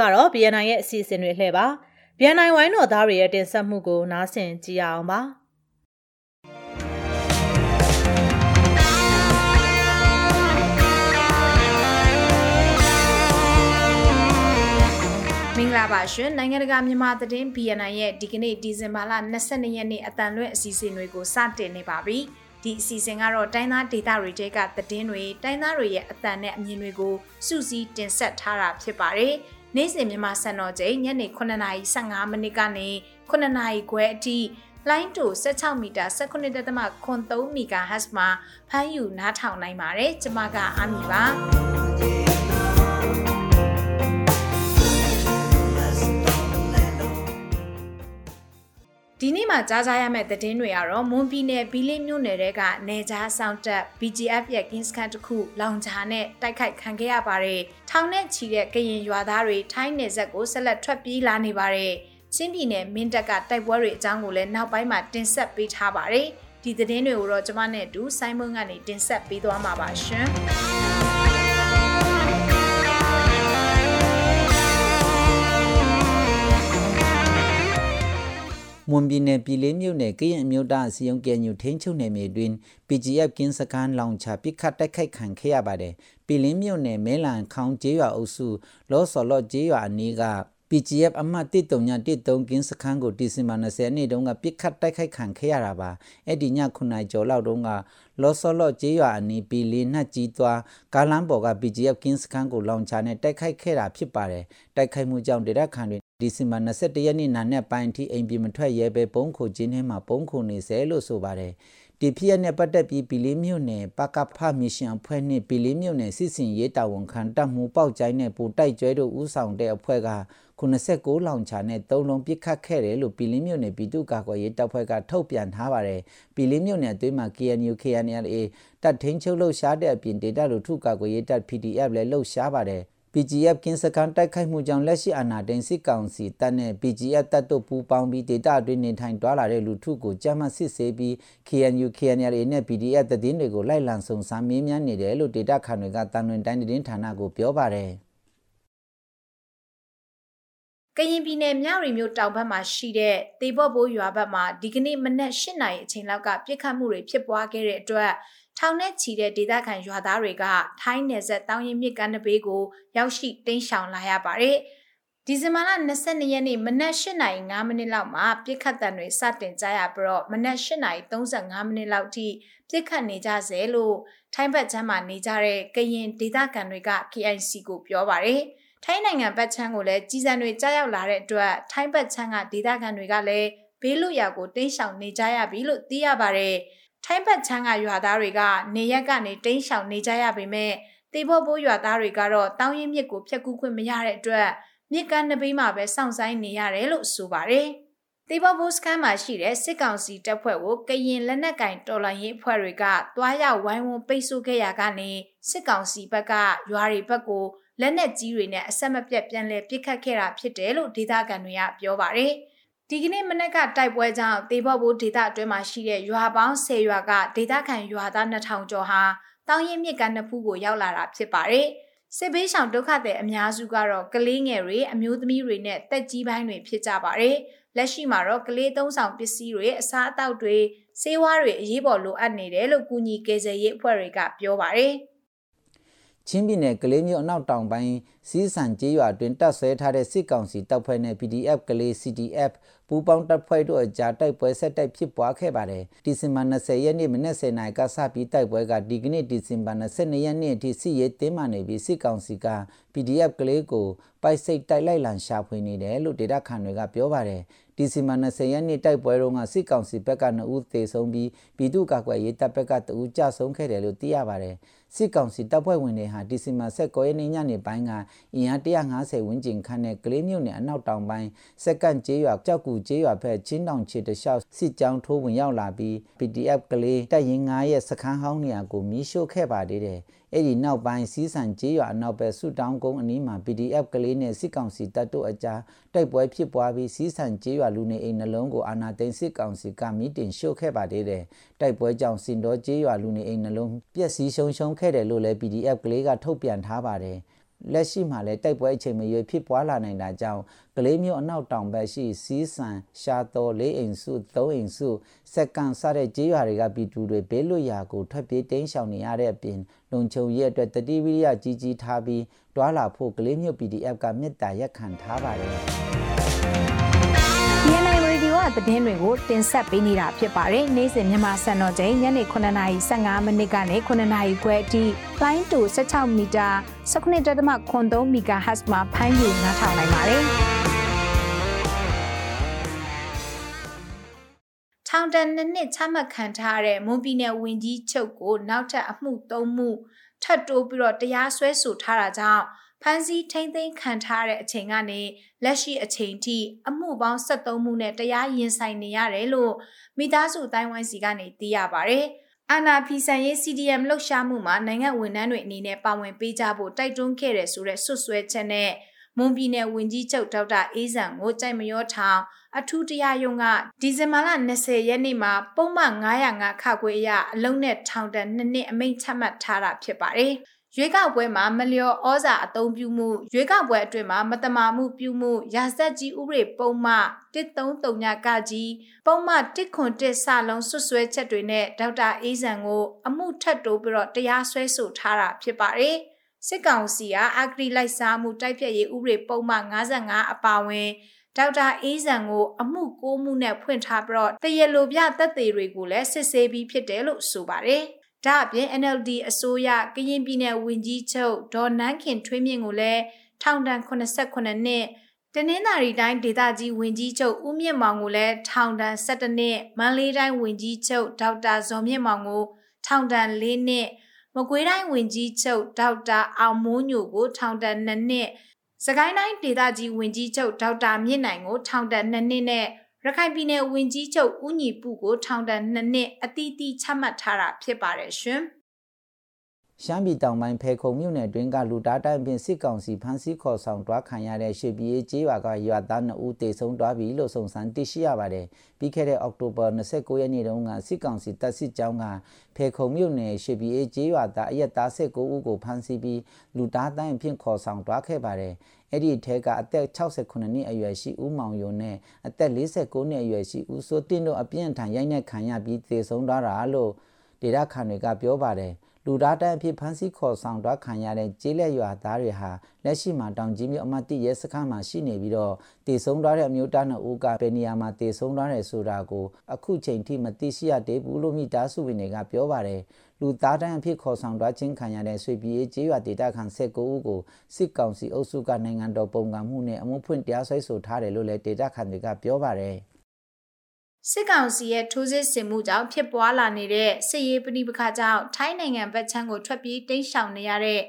ကတော့ BNI ရဲ့အစီအစဉ်တွေလှည့်ပါ BNI ဝိုင်းတော်သားတွေရဲ့တင်ဆက်မှုကိုနားဆင်ကြည့်ရအောင်ပါမင်္ဂလာပါရှင်နိုင်ငံတကာမြန်မာသတင်း BNN ရဲ့ဒီကနေ့ဒီဇင်ဘာလ22ရက်နေ့အတန်လွင့်အစီအစဉ်တွေကိုစတင်နေပါပြီဒီအစီအစဉ်ကတော့တိုင်းသားဒေသတွေတဲကသတင်းတွေတိုင်းသားတွေရဲ့အတန်နဲ့အမြင်တွေကိုစုစည်းတင်ဆက်ထားတာဖြစ်ပါတယ် နေ့စဉ်မြန်မာစံတော်ချိန်ညနေ9:15မိနစ်ကနေ9:00နာရီခွဲအထိလိုင်းတူ16မီတာ19.3 MHz မှာဖမ်းယူနားထောင်နိုင်ပါတယ်ကျွန်မကအာမီပါ ဒီနေ့မှာကြားကြရမယ့်သတင်းတွေကတော့မွန်ပြည်နယ်ဘီလင်းမြို့နယ်တဲကနေကြားဆောင်တက် BGF ရဲ့ကင်းစကန်တစ်ခုလောင်ချာနဲ့တိုက်ခိုက်ခံခဲ့ရပါတယ်။ထောင်နဲ့ချီတဲ့ကရင်ရွာသားတွေထိုင်းနယ်ဆက်ကိုဆက်လက်ထွက်ပြေးလာနေပါတယ်။ချင်းပြည်နယ်မင်းတပ်ကတိုက်ပွဲတွေအကြောင်းကိုလည်းနောက်ပိုင်းမှာတင်ဆက်ပေးထားပါတယ်။ဒီသတင်းတွေကိုတော့ကျွန်မနဲ့အတူဆိုင်းမွန်းကနေတင်ဆက်ပေးသွားမှာပါရှင်။ မမွန်ပြည်နယ်ပြည်လေးမြို့နယ်ကရင်အမျိုးသားအစည်းအရုံးကညူထင်းချုပ်နယ်မြေတွင် PGF ကင်းစကန်လောင်ချပစ်ခတ်တိုက်ခိုက်ခံခဲ့ရပါတယ်ပြည်လင်းမြို့နယ်မဲလန်ခေါင်းကျေးရွာအုပ်စုလောစော်လော့ကျေးရွာအနီးက PGF အမှတ်139ကင်းစခန်းကိုဒီဇင်ဘာ20နေ့တုန်းကပြစ်ခတ်တိုက်ခိုက်ခံခဲ့ရတာပါအဲ့ဒီည9ကျော်လောက်တုန်းကလောစောလော့ကျေးရွာအနီးပီလီနှက်ကြီးသွားကားလမ်းပေါ်က PGF ကင်းစခန်းကိုလောင်ချနဲ့တိုက်ခိုက်ခဲ့တာဖြစ်ပါတယ်တိုက်ခိုက်မှုကြောင့်ဒေသခံတွေ ဒီဇင်ဘာ21ရက်နေ့နာနဲ့ပိုင်းထိအိမ်ပြည်မထွက်ရဲပဲပုံခုချင်းထဲမှာပုံခုနေစေလို့ဆိုပါတယ်ဒီဖြစ်ရနဲ့ပတ်သက်ပြီးပီလေးမြို့နယ်ပကဖမစ်ရှင်အဖွဲ့နှင့်ပီလေးမြို့နယ်စစ်စင်ရေးတာဝန်ခံတပ်မှုပေါက်ကျိုင်းနဲ့ပူတိုက်ကျွဲတို့ဦးဆောင်တဲ့အဖွဲ့က89လောင်ချာနဲ့3လုံးပစ်ခတ်ခဲ့တယ်လို့ပီလင်းမြို့နယ်ပြည်သူ့ကာကွယ်ရေးတပ်ဖွဲ့ကထုတ်ပြန်ထားပါတယ်။ပီလင်းမြို့နယ်အတွင်းမှာ KNU KNLA တပ်ထင်းချုပ်လှုပ်ရှားတဲ့အပြင်ဒေတာလူထုကာကွယ်ရေးတပ် PDF လည်းလှုပ်ရှားပါတယ်။ PGF ကင်းစကန်တိုက်ခိုက်မှုကြောင့်လက်ရှိအာဏာသိမ်းစစ်ကောင်စီတပ်နဲ့ PGF တပ်တို့ပူးပေါင်းပြီးဒေတာအတွင်းနေထိုင်တွာလာတဲ့လူထုကိုကြမ်းမှတ်စစ်ဆေးပြီး KNU KNLA နဲ့ PDF တည်င်းတွေကိုလိုက်လံစုံစမ်းမေးမြန်းနေတယ်လို့ဒေတာခန်တွေကတန်လွင်တိုင်းသတင်းဌာနကိုပြောပါတယ်။ကရင်ပြည်နယ်မြရီမြို့တောင်ဘက်မှာရှိတဲ့တေဘော့ဘိုးရွာဘက်မှာဒီကနေ့မနက်၈နာရီအချိန်လောက်ကပြစ်ခတ်မှုတွေဖြစ်ပွားခဲ့တဲ့အတွက် ထောင်နဲ့ချီတဲ့ဒေသခံရွာသားတွေကထိုင်းနယ်စပ်တောင်ရင်မြစ်ကမ်းနဘေးကိုရောက်ရှိတင်းရှောင်လာရပါတယ်။ဒီဇင်ဘာလ22ရက်နေ့မနက်8:05မိနစ်လောက်မှာပြစ်ခတ်တံတွေစတင်ကြရပြီးတော့မနက်8:35မိနစ်လောက်ထိပြစ်ခတ်နေကြစေလို့ထိုင်းဘက်ချမ်းမှာနေကြတဲ့ကရင်ဒေသခံတွေက KIC ကိုပြောပါတယ်။ထိုင်းနိုင်ငံဘက်ချမ်းကိုလည်းကြီးစံတွေကြားရောက်လာတဲ့အတွက်ထိုင်းဘက်ချမ်းကဒေသခံတွေကလည်းဘေးလွတ်ရာကိုတင်းရှောင်နေကြရပြီလို့သိရပါတယ်။ ထိုင်းဘက်ချမ်းကရွာသားတွေကနေရက်ကနေတင်းရှောင်နေကြရပေမဲ့တေဖို့ဘိုးရွာသားတွေကတော့တောင်းရင်မြစ်ကိုဖျက်ကူးခွင့်မရတဲ့အတွက်မြစ်ကမ်းနဘေးမှာပဲစောင့်ဆိုင်နေရတယ်လို့ဆိုပါတယ်။တေဘောဘိုစကန်မှာရှိတဲ့စစ်ကောင်စီတပ်ဖွဲ့ကိုကရင်လက်နက်ကင်တော်လှန်ရေးအဖွဲ့တွေကတွားရောက်ဝိုင်းဝန်းပိတ်ဆို့ခဲ့ရကနေစစ်ကောင်စီဘက်ကရွာတွေဘက်ကိုလက်နက်ကြီးတွေနဲ့အဆက်မပြတ်ပြန်လည်ပစ်ခတ်ခဲ့တာဖြစ်တယ်လို့ဒေသခံတွေကပြောပါတယ်။ ဒီကနေ့မနက်ကတိုက်ပွဲကြောင့်တေဘော့ဘိုးဒေသအတွင်းမှာရှိတဲ့ရွာပေါင်း10ရွာကဒေသခံရွာသား2000ကျော်ဟာတောင်ရင်မြစ်ကမ်းနှစ်ဖူးကိုရောက်လာတာဖြစ်ပါတယ်။စစ်ဘေးရှောင်ဒုက္ခသည်အများစုကတော့ကလေးငယ်တွေအမျိုးသမီးတွေနဲ့တက်ကြီးပိုင်းတွေဖြစ်ကြပါတယ်။လက်ရှိမှာတော့ကလေးသုံးဆောင်ပစ္စည်းတွေအစားအသောက်တွေစေဝါးတွေအရေးပေါ်လိုအပ်နေတယ်လို့ကုညီကေဇယ်ရေးအဖွဲ့တွေကပြောပါတယ်။ချင်းပြည်နယ်ကလေးမြို့အနောက်တောင်ပိုင်းစီးဆန်ကျေးရွာတွင်တပ်ဆွဲထားတဲ့စစ်ကောင်စီတပ်ဖွဲ့နဲ့ PDF ကလေး CDF ပူးပေါင်းတပ်ဖွဲ့တို့အကြားတိုက်ပွဲဆက်တိုက်ဖြစ်ပွားခဲ့ပါတယ်။ဒီဇင်ဘာ20ရက်နေ့မနက်10:00နာရီကစပြီးတိုက်ပွဲကဒီကနေ့ဒီဇင်ဘာ22ရက်နေ့အထိစစ်ရေးတင်းမာနေပြီးစစ်ကောင်စီက PDF ကလေးကိုပိုက်စိတ်တိုက်လိုက်လံရှာဖွေနေတယ်လို့ဒေတာခန်တွေကပြောပါတယ်။ဒီဇင်ဘာ20ရက်နေ့တိုက်ပွဲတုန်းကစစ်ကောင်စီဘက်က2ဦးသေဆုံးပြီးပြည်သူ့ကာကွယ်ရေးတပ်ဘက်က2ဦးကြာဆုံးခဲ့တယ်လို့သိရပါတယ်။ စစ်ကောင်စီတပ်ဖွဲ့ဝင်တွေဟာဒီဇင်ဘာ16ရက်နေ့ညနေပိုင်းကအင်အား150ဝန်းကျင်ခန့်နဲ့ကလေးမြို့နယ်အနောက်တောင်ပိုင်းစက္ကန့်ကျေးရွာကြောက်ကူကျေးရွာဘက်ချင်းတောင်ခြေတလျှောက်စစ်ကြောင်းထိုးဝင်ရောက်လာပြီး PDF ကလေးတပ်ရင်း9ရဲ့စခန်းဟောင်းနေရာကိုမီးရှို့ခဲ့ပါသေးတယ်။ အဲ့ဒီနောက်ပိုင်းစီးဆန်ကျေးရွာအနောက်ဘက်ဆူတောင်းကုန်းအနီးမှာ PDF ကလေးနဲ့စစ်ကောင်စီတပ်တို့အကြားတိုက်ပွဲဖြစ်ပွားပြီးစီးဆန်ကျေးရွာလူနေအိမ်နှလုံးကိုအာဏာသိမ်းစစ်ကောင်စီကမိတင်ရှို့ခဲ့ပါသေးတယ်။တိုက်ပွဲကြောင့်စင်တော်ကျေးရွာလူနေအိမ်နှလုံးပျက်စီးရှုံရှုံခဲ့တယ်လို့လည်း PDF ကလေးကထုတ်ပြန်ထားပါတယ်။ လက်ရှိမှာလည်းတိုက်ပွဲအချိန်မရွေးဖြစ်ပွားလာနိုင်တာကြောင့်ကလေးမျိုးအနောက်တောင်ဘက်ရှိစီးဆန်ရှာတော်လေးအိမ်စုသုံးအိမ်စုစက္ကန်စတဲ့ကျေးရွာတွေကပြည်သူတွေဘေးလွတ်ရာကိုထွက်ပြေးတိမ်းရှောင်နေရတဲ့အပြင်လုံခြုံရေးအတွက်တတိဝိရိယကြီးကြီးထားပြီးတွာလာဖို့ကလေးမျိုး PDF ကမြစ်တာရက်ခံထားပါတယ် သတင်းတွေကိုတင်ဆက်ပေးနေတာဖြစ်ပါတယ်။နေ့စဉ်မြန်မာစံတော်ချိန်ညနေ9:15မိနစ်ကနေ9:00ခွဲအထိ line to 16မီတာ19.3 MHz မှာဖမ်းယူနားထောင်နိုင်ပါတယ်။ထောင်တန်နှစ်နှစ်ချမှတ်ခံထားတဲ့မွန်ပြည်နယ်ဝင်ကြီးချုပ်ကိုနောက်ထပ်အမှု၃မှုထပ်တိုးပြီးတော့တရားစွဲဆိုထားတာကြောင့် ဖမ်းဆီးထိန်းသိမ်းခံထားတဲ့အချိန်ကနေလက်ရှိအချိန်ထိအမှုပေါင်း73မှုနဲ့တရားရင်ဆိုင်နေရတယ်လို့မိသားစုတိုင်းဝိုင်းစီကနေသိရပါဗျ။အာနာဖီဆန်ရေး CDM လှုပ်ရှားမှုမှာနိုင်ငံဝန်ထမ်းတွေအနေနဲ့ပါဝင်ပေးကြဖို့တိုက်တွန်းခဲ့တယ်ဆိုတဲ့ဆွဆွဲချက်နဲ့မွန်ပြည်နယ်ဝန်ကြီးချုပ်ဒေါက်တာအေးဆန်ကိုကြိုက်မရောထောင်အထူးတရားရုံးကဒီဇင်ဘာလ20ရက်နေ့မှာပုံမှန်905ခါခွေအရအလုံးနဲ့ထောင်တန်း2နှစ်အမိန့်ချမှတ်ထားတာဖြစ်ပါတယ်။ ရွေးကောက်ပွဲမှာမလျော်ဩဇာအသုံးပြုမှုရွေးကောက်ပွဲအတွင်းမှာမတမာမှုပြုမှုရာဇသက်ကြီးဥပဒေပုံမှ133ကကြီးပုံမှ101စလုံးဆွဆွဲချက်တွေနဲ့ဒေါက်တာအေးဇံကို အမှုထပ်တိုးပြီးတော့တရားစွဲဆိုထားတာဖြစ်ပါတယ်စစ်ကောင်စီကအဂရိလိုက်စားမှုတိုက်ဖြတ်ရေးဥပဒေပုံမှ55အပါအဝင်ဒေါက်တာအေးဇံကို အမှုကိုမှုနဲ့ဖွင့်ထားပြီးတော့တရလိုပြသက်သေတွေကိုလည်းစစ်ဆေးပြီးဖြစ်တယ်လို့ဆိုပါတယ်။ ဒါအပြင် NLD အစိုးရကရင်ပြည်နယ်ဝန်ကြီးချုပ်ဒေါ်နန်းခင်ထွေးမြင့်ကိုလည်းထောင်ဒဏ်89နှစ်တနင်္သာရီတိုင်းဒေသကြီးဝန်ကြီးချုပ်ဦးမြင့်မောင်ကိုလည်းထောင်ဒဏ်17နှစ်မန္တလေးတိုင်းဝန်ကြီးချုပ်ဒေါက်တာဇော်မြင့်မောင်ကိုထောင်ဒဏ်4နှစ်မကွေးတိုင်းဝန်ကြီးချုပ်ဒေါက်တာအောင်မိုးညိုကိုထောင်ဒဏ်2နှစ်စကိုင်းတိုင်းဒေသကြီးဝန်ကြီးချုပ်ဒေါက်တာမြင့်နိုင်ကိုထောင်ဒဏ်2နှစ်နဲ့ ရခိုင်ပြည်နယ်ဝန်ကြီးချုပ်ဦးညီပုကိုထောင်ဒဏ်2နှစ်အတိအသီးချမှတ်ထားတာဖြစ်ပါတယ်ရှင်။ရှမ်းပြည်တောင်ပိုင်းဖေခုံမြို့နယ်တွင်ကလူသားတိုင်းပင်စစ်ကောင်စီဖမ်းဆီးခေါ်ဆောင်တွားခံရတဲ့ရှေပြည်ကျေးရွာကရွာသား2ဦးတေဆုံးတွားပြီလို့စုံစမ်းသိရှိရပါတယ်။ပြီးခဲ့တဲ့အောက်တိုဘာ29ရက်နေ့တုန်းကစစ်ကောင်စီတပ်စစ်ကြောင်းကဖေခုံမြို့နယ်ရှေပြည်ကျေးရွာသားအရက်သား19ဦးကိုဖမ်းဆီးပြီးလူသားတိုင်းအဖြစ်ခေါ်ဆောင်တွားခဲ့ပါတယ်။ အဲ့ဒီထဲကအသက်68နှစ်အရွယ်ရှိဦးမောင်ယုံနဲ့အသက်49နှစ်အရွယ်ရှိဦးစိုးတင်တို့အပြင်းထန်ရိုက်နှက်ခံရပြီးတေဆုံးသွားတာလို့ဒေတာခန်တွေကပြောပါတယ်။လူသားတန်းအဖြစ်ဖမ်းဆီးခေါ်ဆောင်တော့ခံရတဲ့ကျေးလက်ရွာသားတွေဟာလက်ရှိမှာတောင်ကြီးမြို့အမတ်တိရဲစခန်းမှာရှိနေပြီးတော့တည်ဆုံသွားတဲ့အမျိုးသားနှစ်ဦးကဘယ်နေရာမှာတည်ဆုံသွားတယ်ဆိုတာကိုအခုချိန်ထိမသိရှိရသေးဘူးလို့မိသားစုဝင်တွေကပြောပါတယ် လူသားတန်းအဖြစ်ခေါ်ဆောင်သွားခြင်းခံရတဲ့ဆွေပြည်ကျေးရွာဒေသခံ19ဦးကိုစစ်ကောင်စီအုပ်စုကနိုင်ငံတော်ပုံကံမှုနဲ့အမှုဖွင့်တရားစွဲဆိုထားတယ်လို့လည်းဒေသခံတွေကပြောပါတယ်စစ်ကောင်စီရဲ့ထိုးစစ်ဆင်မှုကြောင့်ဖြစ်ပွားလာနေတဲ့စစ်ရေးပဋိပက္ခကြောင့်ထိုင်းနိုင်ငံဘက်ခြမ်းကိုထွက်ပြေးတိမ်းရှောင်နေရတဲ့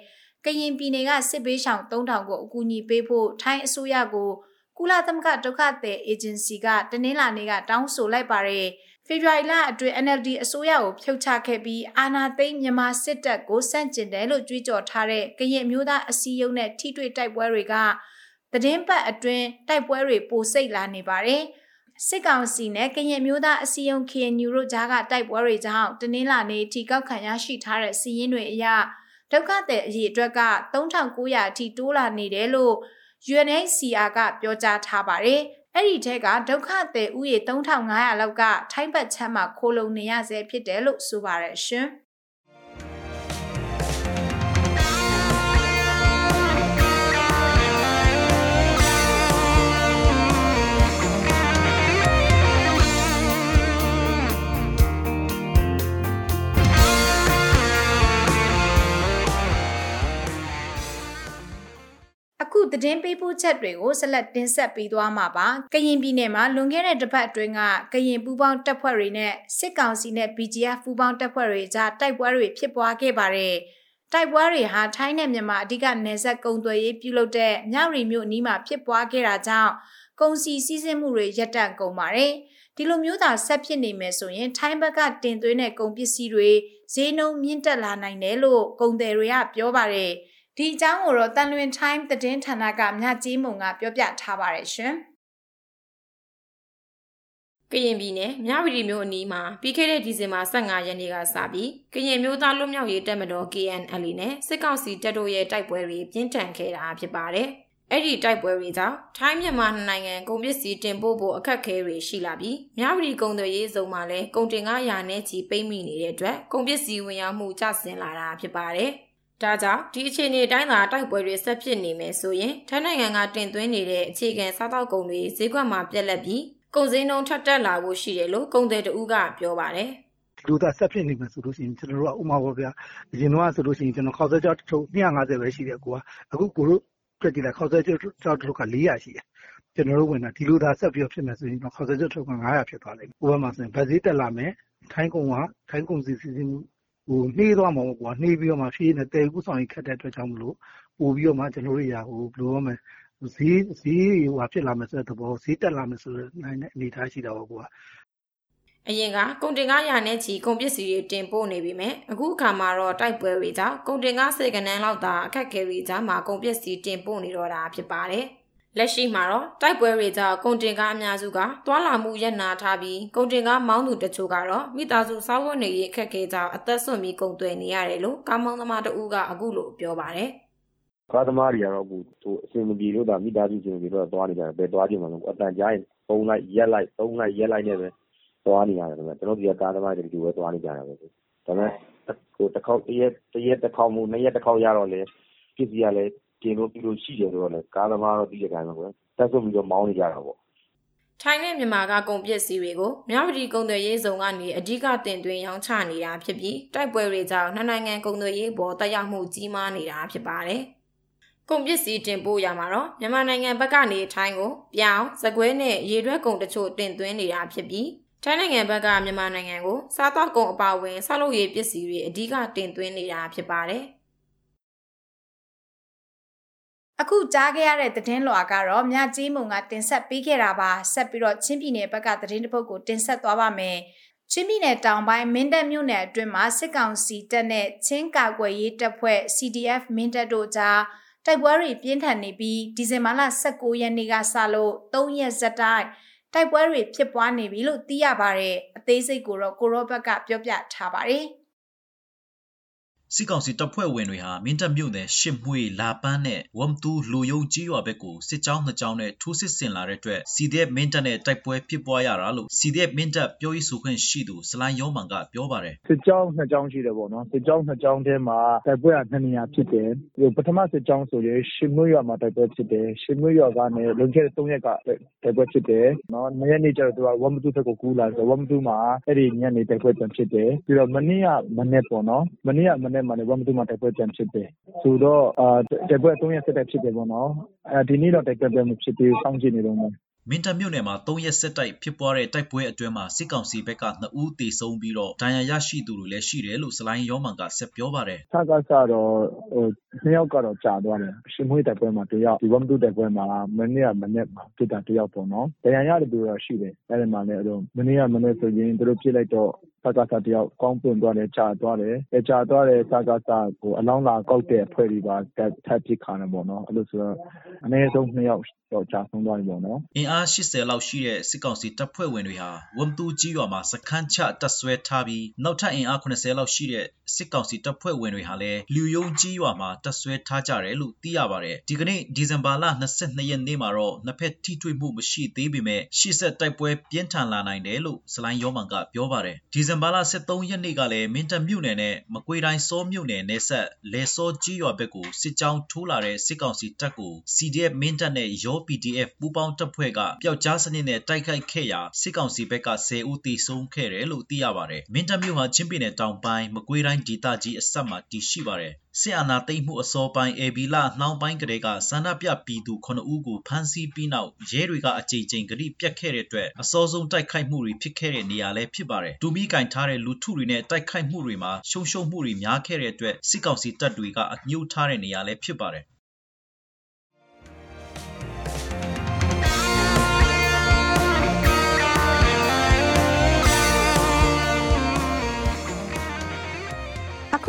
ကရင်ပြည်နယ်ကစစ်ဘေးရှောင်3000ကိုအကူအညီပေးဖို့ထိုင်းအစိုးရကိုကုလသမဂ္ဂဒုက္ခသည်အေဂျင်စီကတနင်္လာနေ့ကတောင်းဆိုလိုက်ပါတယ် ဖေဖော်ဝါရီလအတွင်း NLD အစိုးရကိုဖြုတ်ချခဲ့ပြီးအာဏာသိမ်းမြန်မာစစ်တပ်ကိုစန့်ကျင်တယ်လို့ကြွေးကြော်ထားတဲ့ကရင်မျိုးသားအစည်းအရုံးနဲ့ထိတွေ့တိုက်ပွဲတွေကသတင်းပတ်အတွင်းတိုက်ပွဲတွေပိုစိတ်လာနေပါတယ်။စစ်ကောင်စီနဲ့ကရင်မျိုးသားအစည်းအရုံး KNU တို့ကြားကတိုက်ပွဲတွေကြောင့်တနင်္လာနေ့ထိကောက်ခံရရှိထားတဲ့စီးရင်တွေအရဒုက္ခသည်အရေအတွက်က3900အထိတိုးလာနေတယ်လို့ UNHCR ကပြောကြားထားပါတယ်။ အဲ့ဒီထက်ကဒုက္ခသည်ဥယေ3500လောက်ကထိုင်းဘက်ချမ်းမှာခိုးလုံနေရဆဲဖြစ်တယ်လို့ဆိုပါတယ်ရှင်။ သတင်းပေးပို့ချက်တွေကိုဆက်လက်တင်ဆက်ပေးသွားမှာပါ။ကရင်ပြည်နယ်မှာလွန်ခဲ့တဲ့တစ်ပတ်အတွင်းကကရင်ပူးပေါင်းတပ်ဖွဲ့တွေနဲ့စစ်ကောင်စီနဲ့ BGF ပူးပေါင်းတပ်ဖွဲ့တွေကြားတိုက်ပွဲတွေဖြစ်ပွားခဲ့ပါတယ်။တိုက်ပွဲတွေဟာထိုင်းနဲ့မြန်မာအဓိကနယ်စပ်ကုံသွယ်ရေးပြုလုပ်တဲ့မြရီမြို့အနီးမှာဖြစ်ပွားခဲ့တာကြောင့်ကုန်စည်စည်းစိမ်မှုတွေရပ်တန့်ကုန်ပါတယ်။ဒီလိုမျိုးသာဆက်ဖြစ်နေမယ်ဆိုရင်ထိုင်းဘက်ကတင်သွင်းတဲ့ကုန်ပစ္စည်းတွေဈေးနှုန်းမြင့်တက်လာနိုင်တယ်လို့ကုန်သည်တွေကပြောပါတယ်။ ဒီအကြောင်းကိုတော့တန်လွင် time သတင်းဌာနကမြကြီးမုံကပြောပြထားပါတယ်ရှင်ကရင်ပြည်နယ်မြဝတီမြို့အနီးမှာပြီးခဲ့တဲ့ဒီဇင်ဘာ15ရက်နေ့ကစပြီးကရင်မျိုးသားလွတ်မြောက်ရေးတပ်မတော် KNL နဲ့စစ်ကောင်စီတပ်တို့ရဲ့တိုက်ပွဲတွေပြင်းထန်ခဲ့တာဖြစ်ပါတယ်။အဲ့ဒီတိုက်ပွဲတွေကြောင့်ထိုင်းမြန်မာနိုင်ငံကုန်ပစ္စည်းတင်ပို့ဖို့အခက်အခဲတွေရှိလာပြီးမြဝတီကုန်သွယ်ရေးစုံမှာလည်းကုန်တင်ကားရာနဲ့ချီပိတ်မိနေတဲ့အတွက်ကုန်ပစ္စည်းဝင်ရောက်မှုကျဆင်းလာတာဖြစ်ပါတယ်။ ဒါကြောင့်ဒီအခြေအနေတိုင်းသာတိုက်ပွဲတွေဆက်ဖြစ်နေမယ်ဆိုရင်ထိုင်းနိုင်ငံကတင်သွင်းနေတဲ့အခြေခံစားတောက်ကုန်တွေဈေးကွက်မှာပြက်လက်ပြီးကုန်စည်နှုန်းထပ်တက်လာဖို့ရှိတယ်လို့ကုန်သည်တဦးကပြောပါတယ်လူသားဆက်ဖြစ်နေမယ်ဆိုလို့ရှိရင်ကျွန်တော်တို့ကဥမာပေါ့ဗျာအရင်တော့ဆိုလို့ရှိရင်ကျွန်တော်ခောက်ဆွဲကြောက်ထုတ်250ပဲရှိတယ်ကိုကအခုကိုတို့ပြက်ကြည့်လိုက်ခောက်ဆွဲကြောက်ထုတ်က400ရှိတယ်ကျွန်တော်တို့ဝင်တာဒီလိုသာဆက်ပြီးဖြစ်မယ်ဆိုရင်ခောက်ဆွဲကြောက်ထုတ်က900ဖြစ်သွားလိမ့်မယ်ဥပမာဆိုရင်ဗတ်ဈေးတက်လာမယ်ထိုင်းကုန်ကထိုင်းကုန်စီစီစဉ်ဟို နှေးသွားမှာပေါ့ကွာ နှေးပြီးတော့မှ ဖြည့်နေတဲကူးဆောင်ရင်ခက်တဲ့အတွက်ကြောင့်မလို့ ပို့ပြီးတော့မှ ကျွန်တော်တို့ရာဟိုဘယ်လိုရမလဲဈေးဈေးဟိုဖြစ်လာမယ်ဆိုတဲ့သဘော ဈေးတက်လာမယ်ဆိုတဲ့နိုင်တဲ့အနေအထားရှိတာပေါ့ကွာအရင်က ကုန်တင်ကား ရာနဲ့ချီ ကုန်ပစ္စည်းတွေ တင်ပို့နေပြီမဲ့ အခုအခါမှာတော့ တိုက်ပွဲတွေကြောင့် ကုန်တင်ကားစေကနန်းလောက်သာ အခက်အခဲတွေကြားမှာ ကုန်ပစ္စည်း တင်ပို့နေတော့တာ ဖြစ်ပါတယ် လက်ရှိမှာတော့တိုက်ပွဲတွေကြောင့်ကုန်တင်ကားအများစုကတွာလာမှုရပ်နာထားပြီးကုန်တင်ကားမောင်းသူတချို့ကတော့မိသားစုစားဝတ်နေရေးအခက်အခဲကြောင့်အသက်ဆွန့်ပြီးကုန်သွယ်နေရတယ်လို့ကားမောင်းသမားတဦးကအခုလိုပြောပါတယ်။ကားသမားတွေကတော့အခုသူအစင်မပြေလို့ဒါမိသားစုစင်မပြေလို့သွားနေကြတယ်ဘယ်သွားကြမှာလဲအတန်ကြားရင်ပုံလိုက်ရက်လိုက်သုံးလိုက်ရက်လိုက်နဲ့ပဲသွားနေရတယ်ဗျကျွန်တော်ဒီကကားသမားတွေဒီလိုပဲသွားနေကြတာပဲဒါပေမဲ့ဟိုတစ်ခေါက်တရက်တရက်တစ်ခေါက်မှုနှစ်ရက်တစ်ခေါက်ရတော့လေပစ္စည်းကလည်း တင်လို့ပြီးလို့ရှိတယ်ဆိုတော့လေကားသမားတော့ပြီးတဲ့တိုင်းပဲကွယ်တက်ဆုပ်ပြီးတော့မောင်းနေကြတာပေါ့ထိုင်းနဲ့မြန်မာကကုန်ပစ္စည်းတွေကိုမြောက်ပြည်ကုန်သွယ်ရေးစုံကနေအဓိကတင်သွင်းရောင်းချနေတာဖြစ်ပြီးတိုက်ပွဲတွေကြောင့်နှစ်နိုင်ငံကုန်သွယ်ရေးပေါ်တက်ရောက်မှုကြီးမားနေတာဖြစ်ပါတယ်။ကုန်ပစ္စည်းတင်ပို့ရမှာတော့မြန်မာနိုင်ငံဘက်ကနေထိုင်းကိုပြောင်း၊စကွဲနဲ့ရေရွက်ကုန်တချို့တင်သွင်းနေတာဖြစ်ပြီးထိုင်းနိုင်ငံဘက်ကမြန်မာနိုင်ငံကိုစားသောက်ကုန်အပါအဝင်ဆောက်လုပ်ရေးပစ္စည်းတွေအဓိကတင်သွင်းနေတာဖြစ်ပါတယ်။ အခုကြားခဲ့ရတဲ့သတင်းလွှာကတော့မြကြီးမုံကတင်ဆက်ပေးခဲ့တာပါဆက်ပြီးတော့ချင်းပြည်နယ်ဘက်ကသတင်းတစ်ပုဒ်ကိုတင်ဆက်သွားပါမယ်ချင်းပြည်နယ်တောင်ပိုင်းမင်းတပ်မြို့နယ်အတွင်းမှာစစ်ကောင်စီတပ်နဲ့ချင်းကာကွယ်ရေးတပ်ဖွဲ့ CDF မင်းတပ်တို့ကြားတိုက်ပွဲတွေပြင်းထန်နေပြီးဒီဇင်ဘာလ19ရက်နေ့ကစလို့3ရက်ဇက်တိုက်တိုက်ပွဲတွေဖြစ်ပွားနေပြီလို့သိရပါတယ်အသေးစိတ်ကိုတော့ကိုရောဘက်ကပြောပြထားပါတယ် စစ်ကောင်စီတပ်ဖွဲ့ဝင်တွေဟာမင်းတပ်မြို့နယ်ရှစ်မွှေးလာပန်းနဲ့ဝမ်တူလူယုံကြီးရွာဘက်ကိုစစ်ကြောင်းနှစ်ကြောင်းနဲ့ထိုးစစ်ဆင်လာတဲ့အတွက် CDF မင်းတပ်နဲ့တိုက်ပွဲဖြစ်ပွားရတာလို့ CDF မင်းတပ်ပြောရေးဆိုခွင့်ရှိသူစလိုင်းယောမန်ကပြောပါတယ်စစ်ကြောင်းနှစ်ကြောင်းရှိတယ်ပေါ့နော်စစ်ကြောင်းနှစ်ကြောင်းထဲမှာတိုက်ပွဲကနှစ်နေရာဖြစ်တယ်ပထမစစ်ကြောင်းဆိုရင်ရှစ်မွှေးရွာမှာတိုက်ပွဲဖြစ်တယ်ရှစ်မွှေးရွာကနေလုံခဲ့တဲ့၃ရက်ကတိုက်ပွဲဖြစ်တယ်နော်နှစ်ရက်နေ့ကျတော့သူကဝမ်တူဘက်ကိုကူးလာဆိုဝမ်တူမှာအဲ့ဒီညနေတိုက်ပွဲပြန်ဖြစ်တယ်ပြီးတော့မနေ့ကမနေ့ပေါ့နော်မနေ့ကမနေ့မှာလည်းဝမ်တူမှာတိုက်ပွဲပြန်ဖြစ်တယ်ဆိုတော့အာတိုက်ပွဲ3ရက်ဆက်တိုက်ဖြစ်တယ်ပေါ့နော်အဲဒီနေ့တော့တိုက်ပွဲပြန်မဖြစ်သေးဘူးစောင့်ကြည့်နေတော့မယ်မင်းတပ်မြို့နယ်မှာ၃ရက်ဆက်တိုက်ဖြစ်ပွားတဲ့တိုက်ပွဲအတွင်းမှာစစ်ကောင်စီဘက်က2ဦးသေဆုံးပြီးတော့ဒဏ်ရာရရှိသူတွေလည်းရှိတယ်လို့စလိုင်းရောမန်ကဆက်ပြောပါတယ်။စကားစတော့ဟိုနှစ်ယောက်ကတော့ကြာသွားတယ်။ရှင်မွေးတိုက်ပွဲမှာတယောက်ဒီဝမ်တူတိုက်ပွဲမှာမနေ့ကမနေ့မှာဖြစ်တာတယောက်ပေါ့နော်။ဒဏ်ရာရတဲ့သူတော့ရှိတယ်။အဲဒီမှာလည်းအဲ့တော့မနေ့ကမနေ့ဆိုရင်သူတို့ပြစ်လိုက်တော့စကားစတယောက်ကောင်းပွင့်သွားတယ်ကြာသွားတယ်။အဲကြာသွားတဲ့စကားစကိုအလောင်းလာကောက်တဲ့အဖွဲ့တွေပါထပ်ပြစ်ခါတယ်ပေါ့နော်။အဲ့လိုဆိုတော့အနည်းဆုံးနှစ်ယောက်တော့ကြာဆုံးသွားပြီပေါ့နော်အင်အား80လောက်ရှိတဲ့စစ်ကောင်စီတပ်ဖွဲ့ဝင်တွေဟာဝမ်တူကြီးရွာမှာစခန်းချတပ်ဆွဲထားပြီးနောက်ထပ်အင်အား80လောက်ရှိတဲ့စစ်ကောင်စီတပ်ဖွဲ့ဝင်တွေဟာလည်းလူယုံကြီးရွာမှာတပ်ဆွဲထားကြတယ်လို့သိရပါတယ်ဒီကနေ့ဒီဇင်ဘာလ22ရက်နေ့မှာတော့နှစ်ဖက်ထိတွေ့မှုမရှိသေးပေမဲ့ရှေ့ဆက်တိုက်ပွဲပြင်းထန်လာနိုင်တယ်လို့စလိုင်းယောမန်ကပြောပါတယ်ဒီဇင်ဘာလ23ရက်နေ့ကလည်းမင်းတပ်မြို့နယ်နဲ့မကွေတိုင်းစောမြို့နယ်နယ်ဆက်လဲစောကြီးရွာဘက်ကိုစစ်ကြောင်းထိုးလာတဲ့စစ်ကောင်စီတပ်ကို CDF မင်းတပ်နဲ့ရော PDF ပူးပေါင်းတပ်ဖွဲ့ကပျောက်ကြားစနစ်နဲ့တိုက်ခိုက်ခဲ့ရာစစ်ကောင်စီဘက်က10ဦးသေဆုံးခဲ့တယ်လို့သိရပါတယ်။မင်းတပ်မြို့ဟာချင်းပြည်နယ်တောင်ပိုင်းမကွေးတိုင်းဒေသကြီးအစပ်မှာတည်ရှိပါတယ်။စစ်အာဏာသိမ်းမှုအစောပိုင်းအေဘီလာနှောင်းပိုင်းကလေးကဆန္ဒပြပြည်သူ9ဦးကိုဖမ်းဆီးပြီးနောက်ရဲတွေကအကြိမ်ကြိမ်ဂရိပြတ်ခဲ့တဲ့အတွက်အစောဆုံးတိုက်ခိုက်မှုတွေဖြစ်ခဲ့တဲ့နေရာလည်းဖြစ်ပါတယ်။ဒူမီကင်ထားတဲ့လူထုတွေနဲ့တိုက်ခိုက်မှုတွေမှာရှုံရှုံမှုတွေများခဲ့တဲ့အတွက်စစ်ကောင်စီတပ်တွေကအညှို့ထားတဲ့နေရာလည်းဖြစ်ပါတယ်။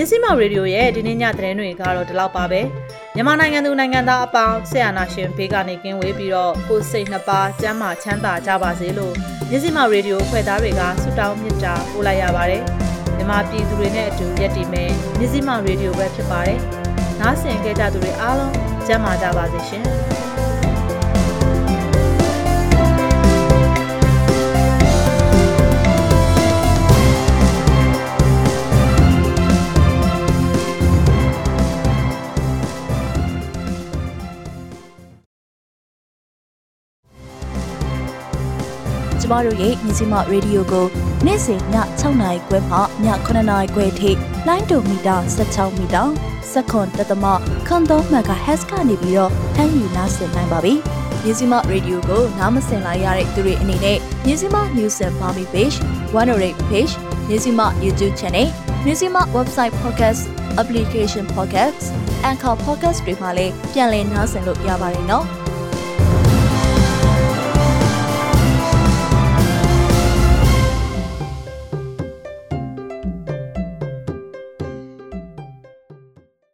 မြစည်းမောင်ရေဒီယိုရဲ့ဒီနေ့ညသတင်းတွေကတော့ဒီလောက်ပါပဲမြန်မာနိုင်ငံသူနိုင်ငံသားအပေါင်းဆရာနာရှင်ဘေးကနေကင်းဝေးပြီးတော့ကိုယ်စိတ်နှစ်ပါးကျန်းမာချမ်းသာကြပါစေလို့မြစည်းမောင်ရေဒီယိုဖွဲ့သားတွေကဆုတောင်းမေတ္တာပို့လိုက်ရပါတယ်မြန်မာပြည်သူတွေနဲ့အတူရက်တည်မယ်မြစည်းမောင်ရေဒီယိုပဲဖြစ်ပါတယ်နားဆင်ကြကြသူတွေအားလုံးကျန်းမာကြပါစေရှင် မတို့ရဲ့မြစီမရေဒီယိုကိုနေ့စဉ်ည6နာရီခွဲမှည9နာရီခွဲထိလိုင်းဒိုမီတာ16မီတာစက္ကွန်တသမခွန်3 MHz ကနေပြီးတော့ဖမ်းယူနားဆင်နိုင်ပါပြီ။မြစီမရေဒီယိုကိုနားမစင်လိုက်ရတဲ့သူတွေအနေနဲ့မြစီမ News and Farming Page 108 Page မြစီမ YouTube Channel မြစီမ Website Podcast Application Podcast Anchor Podcast တွေမှာလည်းပြန်လည်နားဆင်လို့ရပါတယ်နော်။